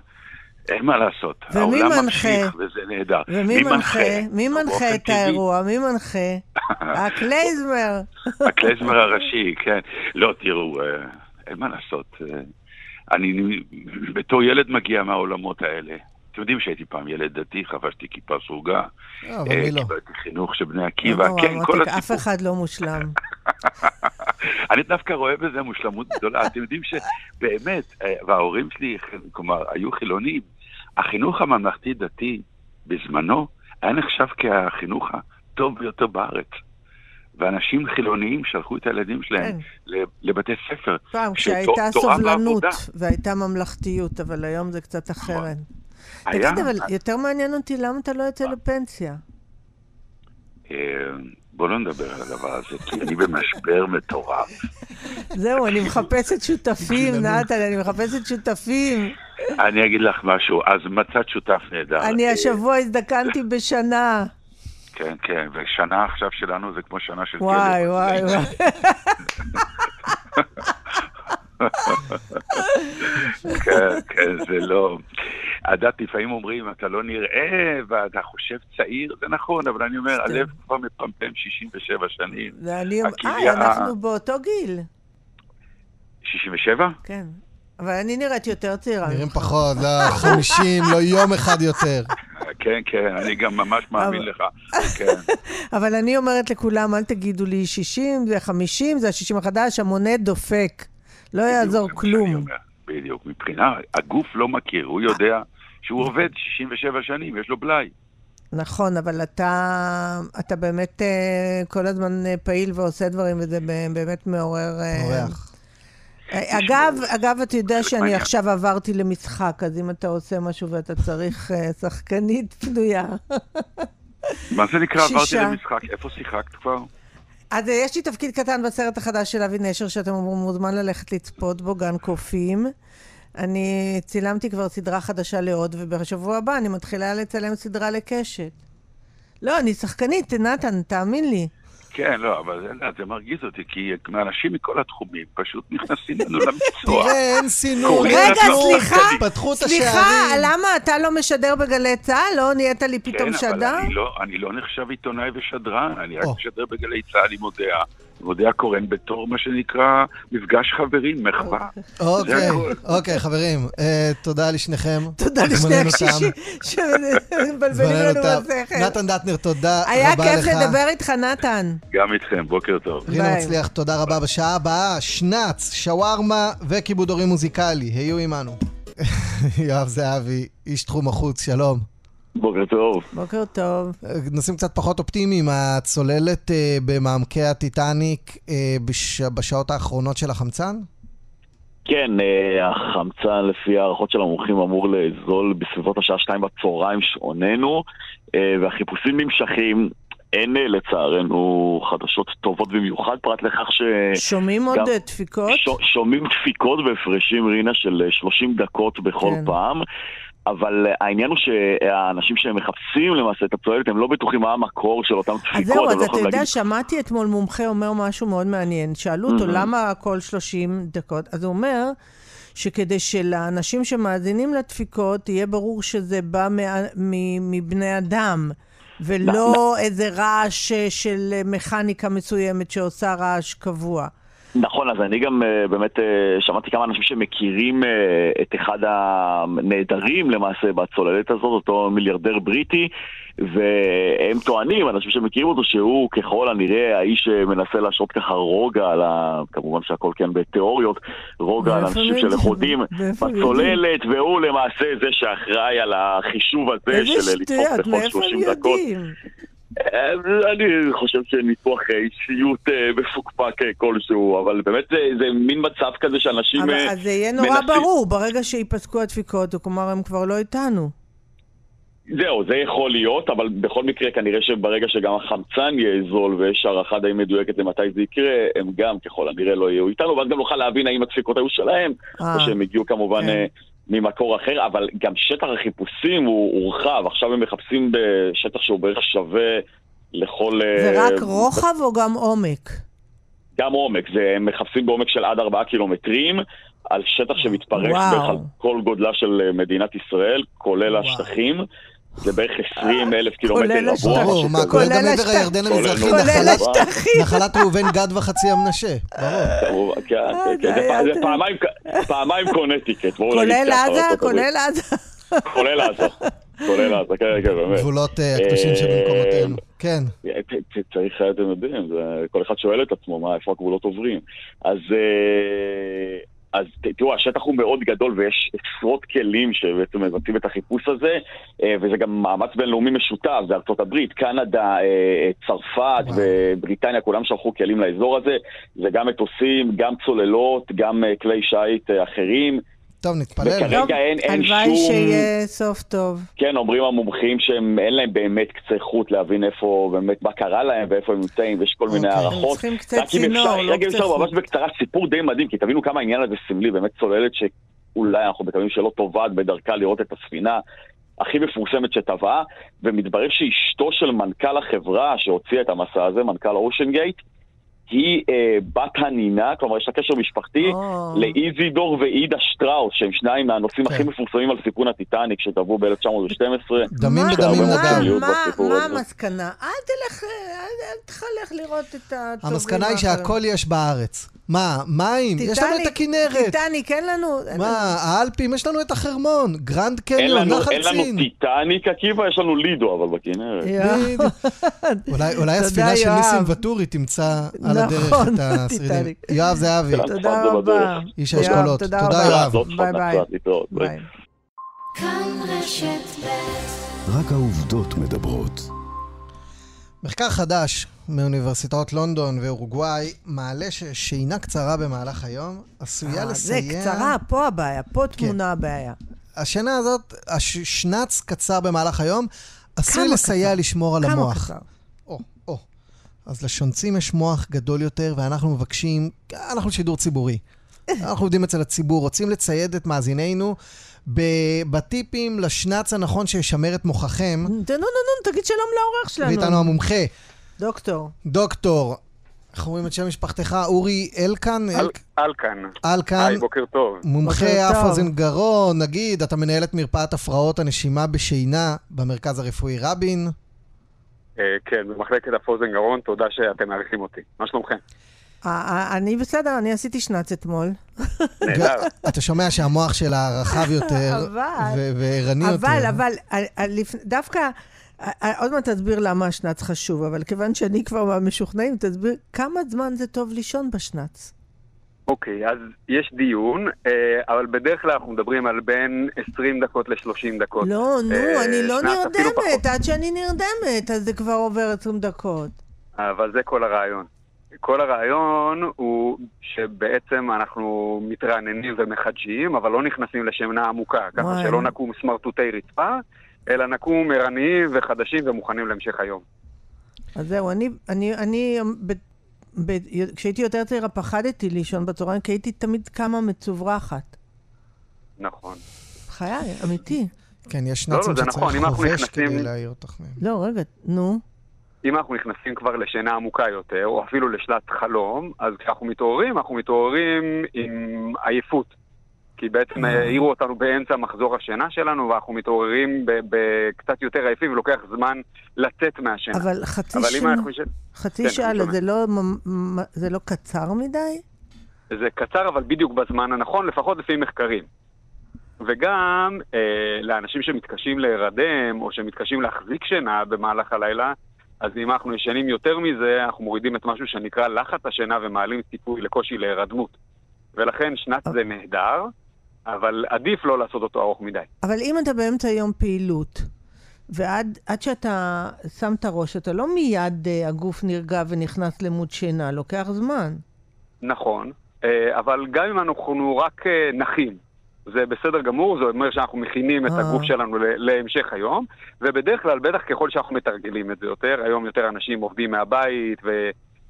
S7: אין מה לעשות.
S4: ומי
S7: העולם
S4: מנחה?
S7: ממשיך, וזה נהדר.
S4: ומי מנחה? מי
S7: נו,
S4: מנחה את
S7: טבעי,
S4: האירוע? מי מנחה? הקלייזמר.
S7: הקלייזמר הראשי, כן. לא, תראו, אה, אין מה לעשות. אה, אני בתור ילד מגיע מהעולמות האלה. אתם יודעים שהייתי פעם ילד דתי, חבשתי כיפה סרוגה.
S3: לא, אבל
S7: אה,
S3: מי לא?
S7: קיבלתי חינוך של בני
S4: לא
S7: עקיבא,
S4: נורא,
S7: כן, כל
S4: מותק, אף
S7: הסיפור.
S4: אחד לא מושלם.
S7: אני דווקא רואה בזה מושלמות גדולה. אתם יודעים שבאמת, אה, וההורים שלי, כלומר, היו חילונים. החינוך הממלכתי-דתי בזמנו היה נחשב כהחינוך הטוב ביותר בארץ. ואנשים חילוניים שלחו את הילדים שלהם
S4: כן.
S7: לבתי ספר.
S4: פעם, כשהייתה סובלנות. והייתה ממלכתיות, אבל היום זה קצת אחרת.
S7: היה-
S4: תגיד, אבל יותר מעניין אותי, למה אתה לא יוצא לפנסיה?
S7: אה, בוא לא נדבר על הדבר הזה, כי אני במשבר מטורף.
S4: זהו, אני מחפשת שותפים, נתן, אני מחפשת שותפים.
S7: אני אגיד לך משהו, אז מצאת שותף נהדר.
S4: אני
S7: אה,
S4: השבוע הזדקנתי בשנה.
S7: כן, כן, ושנה עכשיו שלנו זה כמו שנה של.
S4: וואי, וואי, וואי.
S7: כן, כן, זה לא... יודעת, לפעמים אומרים, אתה לא נראה ואתה חושב צעיר, זה נכון, אבל אני אומר, הלב כבר מפמפם 67 שנים.
S4: ואני...
S7: הכליה-
S4: אה, אנחנו באותו גיל.
S7: 67?
S4: כן. אבל אני נראית יותר צעירה
S3: נראים. פחות, לא, 50, לא יום אחד יותר.
S7: כן, כן, אני גם ממש מאמין לך. כן.
S4: אבל אני אומרת לכולם, אל תגידו לי 60, זה 50, זה ה-60 החדש, המונה דופק. לא יעזור כלום.
S7: בדיוק, מבחינה, הגוף לא מכיר, הוא יודע שהוא עובד 67 שנים, יש לו בלאי.
S4: נכון, אבל אתה, אתה באמת אה, כל הזמן אה, פעיל ועושה דברים, וזה באמת מעורר... אה,
S3: אורח.
S4: אה, אגב, אגב, אתה יודע שאני. עכשיו עברתי למשחק, אז אם אתה עושה משהו ואתה צריך אה, שחקנית פנויה.
S7: מה זה נקרא, עברתי
S4: שישה.
S7: למשחק, איפה שיחקת כבר?
S4: אז אה, יש לי תפקיד קטן בסרט החדש של אבי נשר, שאתם מוזמן ללכת לצפות בו, גן קופים. אני צילמתי כבר סדרה חדשה לעוד, ובשבוע הבא אני מתחילה לצלם סדרה לקשת. לא, אני שחקנית, נתן, תאמין לי.
S7: כן, לא, אבל זה, זה מרגיז אותי, כי אנשים מכל התחומים פשוט נכנסים לנו למקצוע.
S3: תראה, אין סינון. אין
S4: רגע. סליחה,
S3: פתחו את
S4: סליחה,
S3: השערים.
S4: למה אתה לא משדר בגלי צה"ל? לא נהיית לי פתאום
S7: כן,
S4: שדר?
S7: אבל אני לא, אני לא נחשב עיתונאי ושדרן, אני רק. משדר בגלי צה"ל עם אודיה. אודיה קורן בתור מה שנקרא מפגש חברים, מחווה.
S3: אוקיי. אוקיי, חברים, אה, תודה לשניכם.
S4: תודה לשני הקשישים. שמבלבלים לנו. בשכל.
S3: נתן דטנר, תודה רבה לך.
S4: היה כיף לדבר איתך, נתן.
S7: גם איתכם, בוקר טוב.
S3: רינה. מצליח, תודה רבה. בשעה הבאה, שנץ, שווארמה וכיבוד הורים מוזיקלי. היו עמנו. יואב זהבי, איש תחום החוץ, שלום.
S8: בוקר טוב.
S4: בוקר טוב.
S3: נושאים קצת פחות אופטימיים, הצוללת אה, במעמקי הטיטניק אה, בש... בשעות האחרונות של החמצן?
S8: כן, אה, החמצן לפי הערכות של המומחים אמור לזול בסביבות השעה שתיים בצהריים שעוננו, אה, והחיפושים נמשכים. אין אה, לצערנו חדשות טובות במיוחד, פרט לכך ש...
S4: שומעים עוד
S8: גם-
S4: אה, דפיקות?
S8: ש... שומעים דפיקות והפרשים, רינה, של אה, 30 דקות בכל
S4: כן.
S8: פעם. אבל אה, העניין הוא שהאנשים שמחפשים למעשה את הצוללת, הם לא בטוחים מה המקור של אותם דפיקות.
S4: אז זהו, אז
S8: לא
S4: אתה יודע, שמעתי אתמול מומחה אומר משהו מאוד מעניין. שאלו אותו,
S8: מהמם.
S4: למה כל 30 דקות? אז הוא אומר שכדי שלאנשים שמאזינים לדפיקות, יהיה ברור שזה בא מבני אדם, ולא איזה רעש אה, של אה, מכניקה מסוימת שעושה רעש קבוע.
S8: נכון, אז אני גם אה, באמת אה, שמעתי כמה אנשים שמכירים אה, את אחד הנעדרים למעשה בצוללת הזאת, אותו מיליארדר בריטי, והם טוענים, אנשים שמכירים אותו, שהוא ככל הנראה האיש שמנסה להשרות ככה רוגע על ה... כמובן שהכל כן בתיאוריות, רוגע על
S4: מאיפה
S8: אנשים
S4: הם?
S8: שלכודים
S4: מאיפה הם
S8: בצוללת, והוא למעשה זה שאחראי על החישוב הזה
S4: איזה
S8: של לדחוף
S4: שטויות,
S8: בכל
S4: מאיפה
S8: 30
S4: הם
S8: דקות.
S4: יודעים?
S8: אה, אני חושב שניתוח אה, אישיות אה, מפוקפק כלשהו, אבל באמת זה, זה מין מצב כזה שאנשים
S4: אבל אז זה יהיה נורא
S8: מנסים-
S4: ברור, ברגע שייפסקו הדפיקות, כלומר, הם כבר לא איתנו.
S8: זהו, זה יכול להיות, אבל בכל מקרה כנראה שברגע שגם החמצן יהיה זול ויש הערכה די מדויקת למתי זה יקרה, הם גם ככל הנראה לא יהיו איתנו, ואז גם נוכל להבין האם הדפיקות היו שלהם, או שהם הגיעו כמובן
S4: כן.
S8: ממקור אחר, אבל גם שטח החיפושים הוא הורחב, עכשיו הם מחפשים בשטח שהוא בערך שווה לכל... אה,
S4: זה רק רוחב או גם עומק?
S8: גם עומק, זה, הם מחפשים בעומק של עד 4 קילומטרים, על שטח שמתפרק
S4: וואו.
S8: בערך על כל גודלה של אה, מדינת ישראל, כולל
S3: וואו.
S8: השטחים. זה בערך 20 אלף קילומטר
S4: כולל
S8: רבוע.
S4: השטחים.
S3: ברור, מה,
S8: כזה.
S3: כולל
S4: כולל
S3: גם עבר הירדן המזרחי,
S8: כולל
S3: נחלת-
S4: השטחים.
S3: נחלת ראובן גד וחצי ים מנשה, ברור.
S4: אה, זה.
S8: פעמיים- קונטיקט,
S4: כולל עזה? כולל עזה?
S8: כולל עזה, כולל עזה, כן, כן, באמת.
S3: גבולות אה, הקדושים שבמקומותינו. כן.
S8: ת- צריך, אתם יודעים, זה- כל אחד שואל את עצמו איפה הגבולות עוברים. אז, אה, אז תראו, השטח הוא מאוד גדול ויש עשרות כלים שבעצם מבצעים את החיפוש הזה, אה, וזה גם מאמץ בינלאומי משותף, זה הברית, קנדה, אה, צרפת
S3: וואו.
S8: ובריטניה, כולם שלחו כלים לאזור הזה. זה גם מטוסים, גם צוללות, גם אה, כלי שיט אה, אחרים.
S3: טוב, נתפלל.
S8: וכרגע אין, אין שום...
S4: הלוואי שיהיה סוף טוב.
S8: כן, אומרים המומחים שהם אין להם באמת קצה חוט להבין איפה, באמת, מה קרה להם ואיפה הם נמצאים, ויש כל מיני
S3: אוקיי.
S4: הם
S8: הערכות.
S4: צריכים קצת צינור,
S8: אפשר,
S4: לא
S8: אם
S4: קצה
S8: אפשר ממש
S4: חוט.
S8: בקצרה, סיפור די מדהים, כי תבינו כמה העניין הזה סמלי, באמת צוללת שאולי אנחנו מקווים שלא טובעת בדרכה לראות את הספינה הכי מפורסמת שטבעה, ומתברר שאשתו של מנכ"ל החברה שהוציאה את המסע הזה, מנכ"ל אושן גייט, היא אה, בת הנינה, כלומר יש לה קשר משפחתי
S4: או.
S8: לאיזידור ואידה שטראוס, שהם שניים מהנושאים
S3: כן.
S8: הכי מפורסמים על סיפון הטיטניק שטבעו ב-1912.
S3: דמים בדמים
S8: מה-
S3: נדם.
S4: מה-. המסקנה? אל תלך, אל תלך לראות את הטובים
S3: המסקנה היא. שהכל יש בארץ. מה, מים? יש לנו את הכנרת.
S4: טיטניק, אין לנו... אין לנו-
S3: מה, האלפים, יש לנו את החרמון. גרנד
S8: אין
S3: קניון,
S8: לנו,
S3: נחל
S8: אין לנו
S3: צין.
S8: טיטניק עקיבא, יש לנו לידו, אבל בכנרת.
S3: אולי- הספינה של. ניסים ואטורי תמצא על הדרך
S4: נכון,
S3: את השרידים.
S4: טיטניק.
S3: יואב זהבי.
S4: תודה רבה.
S3: איש האשכולות.
S4: תודה.
S3: יואב.
S4: ביי ביי.
S8: קצת להתראות.
S4: ביי.
S2: כאן רשת ב'
S6: רק העובדות מדברות.
S3: מחקר חדש מאוניברסיטאות לונדון ואורוגוואי מעלה ששינה קצרה במהלך היום עשויה
S4: אה, זה. קצרה, פה הבעיה, פה
S3: כן.
S4: טמונה הבעיה.
S3: השינה הזאת, השנץ קצר במהלך היום, עשוי
S4: כמה
S3: לסייע
S4: קצר?
S3: לשמור על
S4: כמה
S3: המוח.
S4: קצר?
S3: או, או. אז לשונצים יש מוח גדול יותר, ואנחנו מבקשים, אנחנו שידור ציבורי. אנחנו עובדים אצל הציבור, רוצים לצייד את מאזינינו ב- בטיפים לשנץ הנכון שישמר את מוחכם,
S4: נו, נו, נו, נו, תגיד שלום לאורח שלנו.
S3: ואיתנו המומחה,
S4: דוקטור.
S3: דוקטור, איך אומרים את שם משפחתך? אורי אלקן? אל-
S9: אלקן.
S3: אלקן,
S9: היי, בוקר טוב.
S3: מומחה אף. אוזן גרון, נגיד, אתה מנהל את מרפאת הפרעות הנשימה בשינה במרכז הרפואי רבין.
S9: אה, כן, במחלקת אף אוזן גרון, תודה שאתם מארחים אותי. מה שלומכם?
S4: אה, אה, אני בסדר, אני עשיתי שנץ אתמול.
S9: נהדר.
S3: אתה שומע שהמוח שלה רחב יותר וערני יותר.
S4: אבל, אבל, דווקא, עוד מעט תסביר למה השנץ חשוב, אבל כיוון שאני כבר מהמשוכנעים, תסביר כמה זמן זה טוב לישון בשנץ.
S9: אוקיי, אז יש דיון, אה, אבל בדרך כלל אנחנו מדברים על בין 20 דקות ל-30 דקות.
S4: לא, נו,
S9: אה,
S4: אני לא נרדמת. עד שאני נרדמת, אז זה כבר עובר 20 דקות.
S9: אבל זה כל הרעיון. כל הרעיון הוא שבעצם אנחנו מתרעננים ומחדשים, אבל לא נכנסים לשינה עמוקה, ככה. שלא נקום סמרטוטי רצפה, אלא נקום ערניים וחדשים ומוכנים להמשך היום.
S4: אז זהו, אני, אני, אני, ב, ב, כשהייתי יותר צעירה פחדתי לישון בצהריים, כי הייתי תמיד קמה מצוברחת.
S9: נכון.
S4: חיי, אמיתי.
S3: כן, יש
S9: לא,
S3: נאצים
S9: זה נכון,
S3: שצריך
S9: אנחנו
S3: חובש
S9: נכנסים-
S3: כדי להעיר אותך מהם.
S4: לא, רגע, נו.
S9: אם אנחנו נכנסים כבר לשינה עמוקה יותר, או אפילו לשלט חלום, אז כשאנחנו מתעוררים, אנחנו מתעוררים עם עייפות. כי בעצם
S4: אה.
S9: העירו אותנו באמצע מחזור השינה שלנו, ואנחנו מתעוררים בקצת יותר עייפים, ולוקח זמן לצאת מהשינה.
S4: אבל חצי שנה, חצי
S9: כן,
S4: שעה, לא. זה לא, זה לא קצר מדי?
S9: זה קצר, אבל בדיוק בזמן הנכון, לפחות לפי מחקרים. וגם אה, לאנשים שמתקשים להירדם, או שמתקשים להחזיק שינה במהלך הלילה, אז אם אנחנו ישנים יותר מזה, אנחנו מורידים את משהו שנקרא לחץ השינה ומעלים סיכוי לקושי להירדמות. ולכן שנת זה נהדר, אבל עדיף לא לעשות אותו ארוך מדי.
S4: אבל אם אתה באמצע יום פעילות, ועד עד שאתה שם את הראש, אתה לא מיד אה, הגוף נרגע ונכנס למוד שינה, לוקח זמן.
S9: נכון, אה, אבל גם אם אנחנו רק אה, נחים, זה בסדר גמור, זה אומר שאנחנו מכינים את. הגוף שלנו להמשך היום, ובדרך כלל, בטח ככל שאנחנו מתרגלים את זה יותר, היום יותר אנשים עובדים מהבית,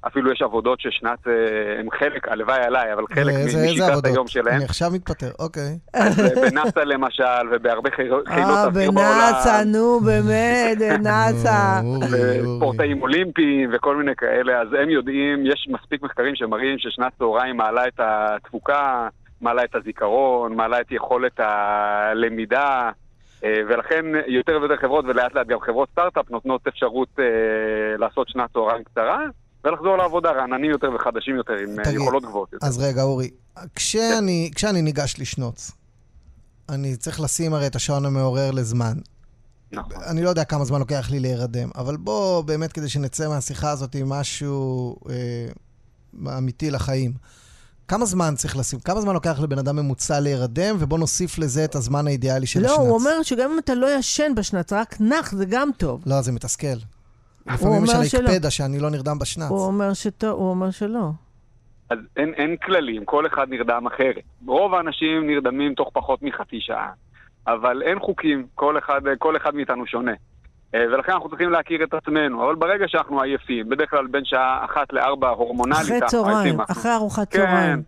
S9: ואפילו יש עבודות ששנת, אה, הם חלק, הלוואי עליי, אבל חלק
S3: ואיזה-
S9: מ-
S3: איזה
S9: משגרת
S3: עבודות?
S9: היום שלהם.
S3: אני עכשיו מתפטר, אוקיי.
S9: אז אה, בנאסא למשל, ובהרבה חילות
S4: אה,
S9: אוויר
S4: בנאסא,
S9: בעולם.
S4: נו, באמת, בנאסא.
S3: נו, אורי, אורי.
S9: ספורטאים אולימפיים וכל מיני כאלה, אז הם יודעים, יש מספיק מחקרים שמראים ששנת צהריים מעלה את התפוקה, מעלה את הזיכרון, מעלה את יכולת הלמידה, אה, ולכן יותר ויותר חברות, ולאט לאט גם חברות סטארט-אפ, נותנות אפשרות אה, לעשות שנת צהריים קצרה, ולחזור לעבודה רעננים יותר וחדשים יותר, עם אה,
S3: תגיד,
S9: יכולות גבוהות יותר.
S3: אז רגע, אורי, כשאני, כשאני ניגש לשנוץ, אני צריך לשים הרי את השעון המעורר לזמן.
S9: נכון.
S3: אני לא יודע כמה זמן לוקח לי להירדם, אבל בוא, באמת, כדי שנצא מהשיחה הזאת עם משהו אה, אמיתי לחיים. כמה זמן צריך לשים? כמה זמן לוקח לבן אדם ממוצע להירדם, ובוא נוסיף לזה את הזמן האידיאלי של
S4: לא,
S3: השנץ.
S4: הוא אומר שגם אם אתה לא ישן בשנץ, רק נח, זה גם טוב.
S3: לא, זה מתסכל. לפעמים יש עלי
S4: שלא.
S3: קפדה שאני לא נרדם בשנץ.
S4: הוא אומר שטוב, הוא אומר שלא.
S9: אז אין, אין כללים, כל אחד נרדם אחרת. רוב האנשים נרדמים תוך פחות מחצי שעה, אבל אין חוקים, כל אחד, כל אחד מאיתנו שונה. אה, ולכן אנחנו צריכים להכיר את עצמנו, אבל ברגע שאנחנו עייפים, בדרך כלל בין שעה אחת לארבע הורמונלית,
S4: אחרי צהריים, אחרי ארוחת
S9: כן,
S4: צהריים.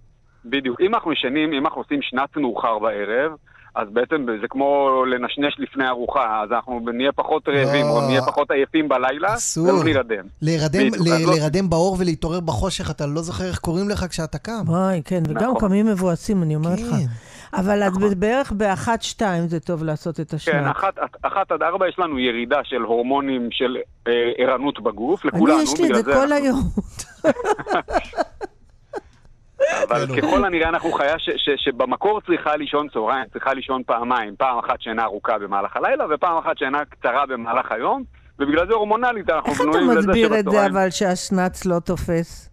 S9: בדיוק. אם אנחנו ישנים, אם אנחנו עושים שנץ מאוחר בערב, אז בעצם זה כמו לנשנש לפני ארוחה, אז אנחנו נהיה פחות רעבים,
S3: לא.
S9: או נהיה פחות עייפים בלילה,
S3: אסור. להירדם,
S9: בדיוק, אז
S3: ל-
S9: לא-
S3: להירדם באור ולהתעורר בחושך, אתה לא זוכר איך קוראים לך כשאתה קם.
S4: וואי, כן, וגם
S9: נכון.
S4: קמים מבואסים, אני אומרת לך.
S3: כן.
S4: אבל אז בערך באחת, שתיים זה טוב לעשות את
S9: כן,
S4: השנץ.
S9: אחת, אחת עד ארבע יש לנו ירידה של הורמונים של אה, ערנות בגוף,
S4: אני,
S9: לכולנו.
S4: יש לי את זה כל היום.
S9: אבל
S3: כן,
S9: ככל הנראה אנחנו חיה ש, ש, שבמקור צריכה לישון צהריים, צריכה לישון פעמיים, פעם אחת שינה ארוכה במהלך הלילה ופעם אחת שינה קצרה במהלך היום, ובגלל זה הורמונלית אנחנו
S4: איך אתה
S9: בנויים לזה
S4: מסביר את זה,
S9: שבצהריים...
S4: אבל שהשנץ לא תופס?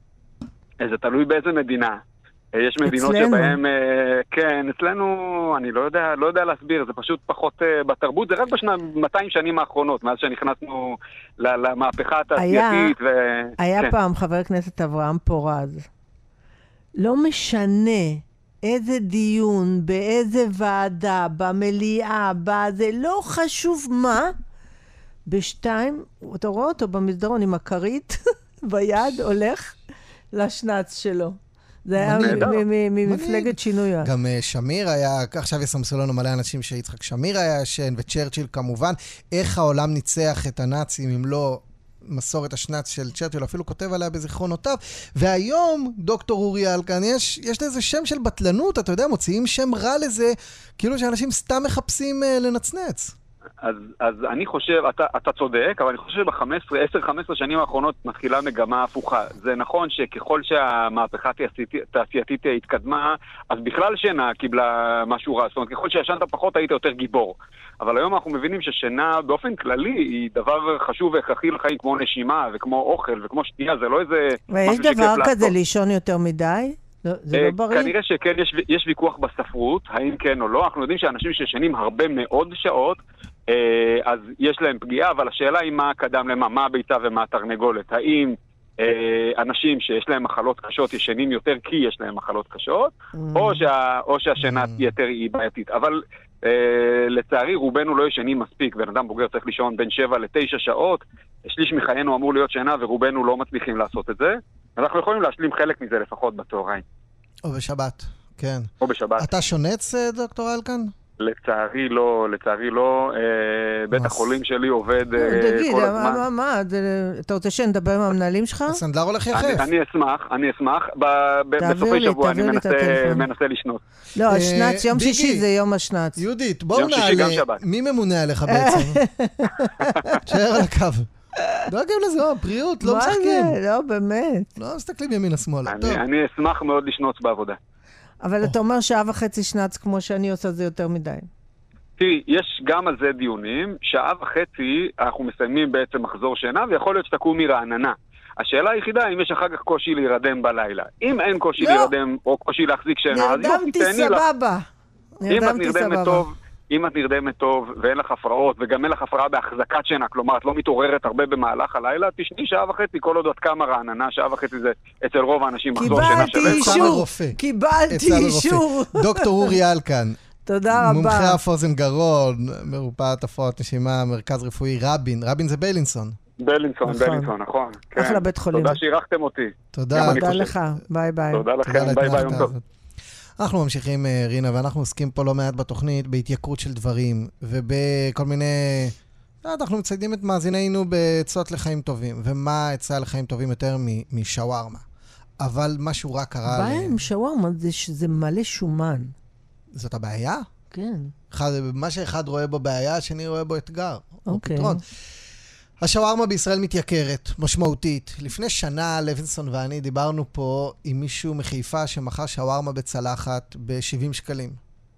S9: זה תלוי באיזה מדינה. אה, יש מדינות
S4: אצלנו.
S9: שבהן, אה, כן, אצלנו, אני לא יודע, לא יודע להסביר, זה פשוט פחות אה, בתרבות, זה רק בשנה, 200 שנים האחרונות, מאז שנכנסנו למהפכה התעשייתית. ו...
S4: היה
S9: כן.
S4: פעם חבר הכנסת אברהם פורז. לא משנה איזה דיון, באיזה ועדה, במליאה, בזה, לא חשוב מה. בשתיים, אתה רואה אותו במסדרון עם הכרית ביד, הולך לשנץ שלו. זה היה ממפלגת שינוי.
S3: גם אה, שמיר היה, עכשיו יסמסו לנו מלא אנשים שיצחק שמיר היה ישן, וצ'רצ'יל כמובן. איך העולם ניצח את הנאצים אם לא מסורת השנץ של צ'רצ'יל, אפילו כותב עליה בזיכרונותיו. והיום, דוקטור אורי אלקן, יש, יש לזה שם של בטלנות, אתה יודע, מוציאים שם רע לזה, כאילו שאנשים סתם מחפשים אה, לנצנץ.
S9: אז, אז אני חושב, אתה, אתה צודק, אבל אני חושב שב-10-15 שנים האחרונות מתחילה מגמה הפוכה. זה נכון שככל שהמהפכה התעשייתית- התקדמה, אז בכלל שינה קיבלה משהו רע. זאת אומרת, ככל שישנת פחות היית יותר גיבור. אבל היום אנחנו מבינים ששינה באופן כללי היא דבר חשוב והכרחי לחיים, כמו נשימה וכמו אוכל וכמו שתייה, זה לא איזה
S4: ויש
S9: משהו שכיף
S4: דבר
S9: לעשות.
S4: כזה לישון יותר מדי? לא, זה
S9: אה,
S4: לא בריא?
S9: כנראה שכן, יש, יש ויכוח בספרות, האם כן או לא. אנחנו יודעים שאנשים שישנים הרבה מאוד שעות, אה, אז יש להם פגיעה, אבל השאלה היא מה קדם למה, מה הביצה ומה התרנגולת. האם אה, אנשים שיש להם מחלות קשות ישנים יותר כי יש להם מחלות קשות,
S4: Mm.
S9: או, שה, או שהשינת יתר היא בעייתית. אבל אה, לצערי רובנו לא ישנים מספיק, בן אדם בוגר צריך לישון בין 7 ל-9 שעות, שליש מחיינו אמור להיות שינה ורובנו לא מצליחים לעשות את זה. אנחנו יכולים להשלים חלק מזה לפחות בצהריים,
S3: או בשבת, כן.
S9: או בשבת.
S3: אתה שונץ, אה, דוקטור אלקן?
S9: לצערי לא, לצערי לא. אה, בית החולים שלי עובד אה,
S4: לא, תגיד,
S9: כל
S4: מה,
S9: הזמן.
S4: מה, מה, אתה רוצה שנדבר עם המנהלים שלך?
S3: הסנדלר הולך
S9: אני,
S3: יחף.
S9: אני אשמח, אני אשמח. בסופי שבוע אני מנסה, לשנות.
S4: לא,
S3: אה,
S4: השנץ, יום. שישי זה יום השנץ.
S3: יהודית, בואו נעלה. מי ממונה עליך בעצם? תשאר על הקו. דואגים לזה, או, בריאות, לא
S4: מה
S3: משחקים.
S4: זה? לא, באמת.
S3: לא מסתכלים ימינה-שמאלה.
S9: אני, אני אשמח מאוד לשנות בעבודה.
S4: אבל אתה אומר שעה וחצי שנץ כמו שאני עושה זה יותר מדי.
S9: תראי, יש גם על זה דיונים, שעה וחצי אנחנו מסיימים בעצם מחזור שינה, ויכול להיות שתקומי רעננה. השאלה היחידה, אם יש אחר כך קושי להירדם בלילה. אם אין קושי
S4: לא.
S9: להירדם, או קושי להחזיק שינה, אז יופי,
S4: נרדמתי
S9: תהני לך.
S4: סבבה.
S9: אם את
S4: נרדמתי
S9: נרדמת
S4: סבבה.
S9: טוב, אם את נרדמת טוב ואין לך הפרעות, וגם אין לך הפרעה בהחזקת שינה, כלומר את לא מתעוררת הרבה במהלך הלילה, תשני שעה וחצי, כל עוד את קמה רעננה, שעה וחצי זה אצל רוב האנשים מחזור שינה
S4: קיבלתי
S9: שלם.
S3: עצה
S4: אישור. קיבלתי. אישור.
S3: דוקטור אורי אלקן,
S4: תודה רבה.
S3: מומחה אף אוזן גרון, מרפאת הפרעות נשימה, מרכז רפואי רבין. רבין זה ביילינסון.
S9: בלינסון,
S4: נכון.
S9: בלינסון, נכון. כן.
S4: אחלה בית חולים.
S9: תודה שאירחתם אותי.
S3: תודה.
S4: תודה. לך. ביי ביי.
S9: תודה לכם, ביי ביי, יום טוב.
S3: אנחנו ממשיכים, אה, רינה, ואנחנו עוסקים פה לא מעט בתוכנית בהתייקרות של דברים, ובכל מיני... לא, אנחנו מציידים את מאזינינו בעצות לחיים טובים, ומה העצה לחיים טובים יותר משווארמה. אבל משהו רע קרה
S4: הבעיה. עם שווארמה זה שזה מלא שומן.
S3: זאת הבעיה?
S4: כן.
S3: אחד, מה שאחד רואה בו בעיה, השני רואה בו אתגר. או
S4: אוקיי.
S3: פתרון. השווארמה בישראל מתייקרת, משמעותית. לפני שנה, לוינסון ואני דיברנו פה עם מישהו מחיפה שמכר שווארמה בצלחת ב-70 שקלים.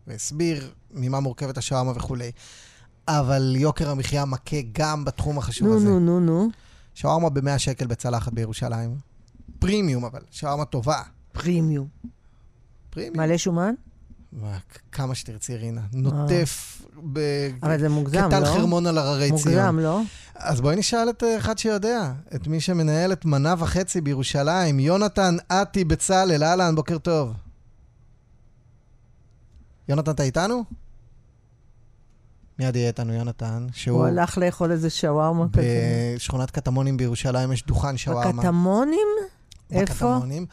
S3: והסביר ממה מורכבת השווארמה וכולי. אבל יוקר המחיה מכה גם בתחום החשוב
S4: נו,
S3: הזה.
S4: נו, נו, נו.
S3: שווארמה ב-100 שקל בצלחת בירושלים. פרימיום אבל, שווארמה טובה.
S4: פרימיום.
S3: פרימיום.
S4: מלא שומן?
S3: מה, כמה שתרצי, רינה. נוטף ב...
S4: אבל זה מוגזם,
S3: כטל
S4: לא?
S3: חרמון על הררי ציון.
S4: מוגזם, לא?
S3: אז בואי נשאל את אה, אחד שיודע, את מי שמנהל את מנה וחצי בירושלים, יונתן אתי בצלאל, אהלן, בוקר טוב. יונתן, אתה איתנו? מיד יהיה איתנו יונתן, שהוא
S4: הוא הלך לאכול איזה שווארמה כזה.
S3: בשכונת קטמונים בירושלים, יש דוכן שווארמה.
S4: בקטמונים? איפה?
S3: בקטמונים.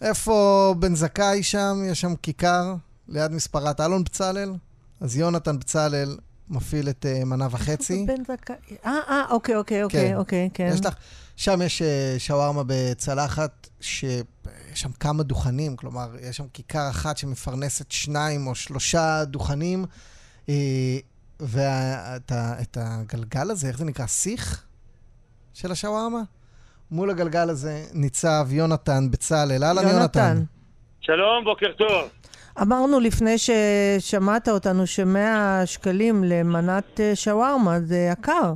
S3: איפה בן זכאי שם, יש שם כיכר, ליד מספרת אלון בצלאל. אז יונתן בצלאל מפעיל את אה, מנה וחצי.
S4: בן זכאי. אה, אה, אוקיי, אוקיי, אוקיי,
S3: כן.
S4: אוקיי, כן.
S3: יש לך, שם יש אה, שווארמה בצלחת, שיש שם כמה דוכנים, כלומר, יש שם כיכר אחת שמפרנסת שניים או שלושה דוכנים, אה, ואת הגלגל הזה, איך זה נקרא? שיח של השווארמה? מול הגלגל הזה ניצב יונתן בצלאל. אהלן יונתן.
S10: שלום, בוקר טוב.
S4: אמרנו לפני ששמעת אותנו ש-100 שקלים למנת אה, שווארמה זה יקר.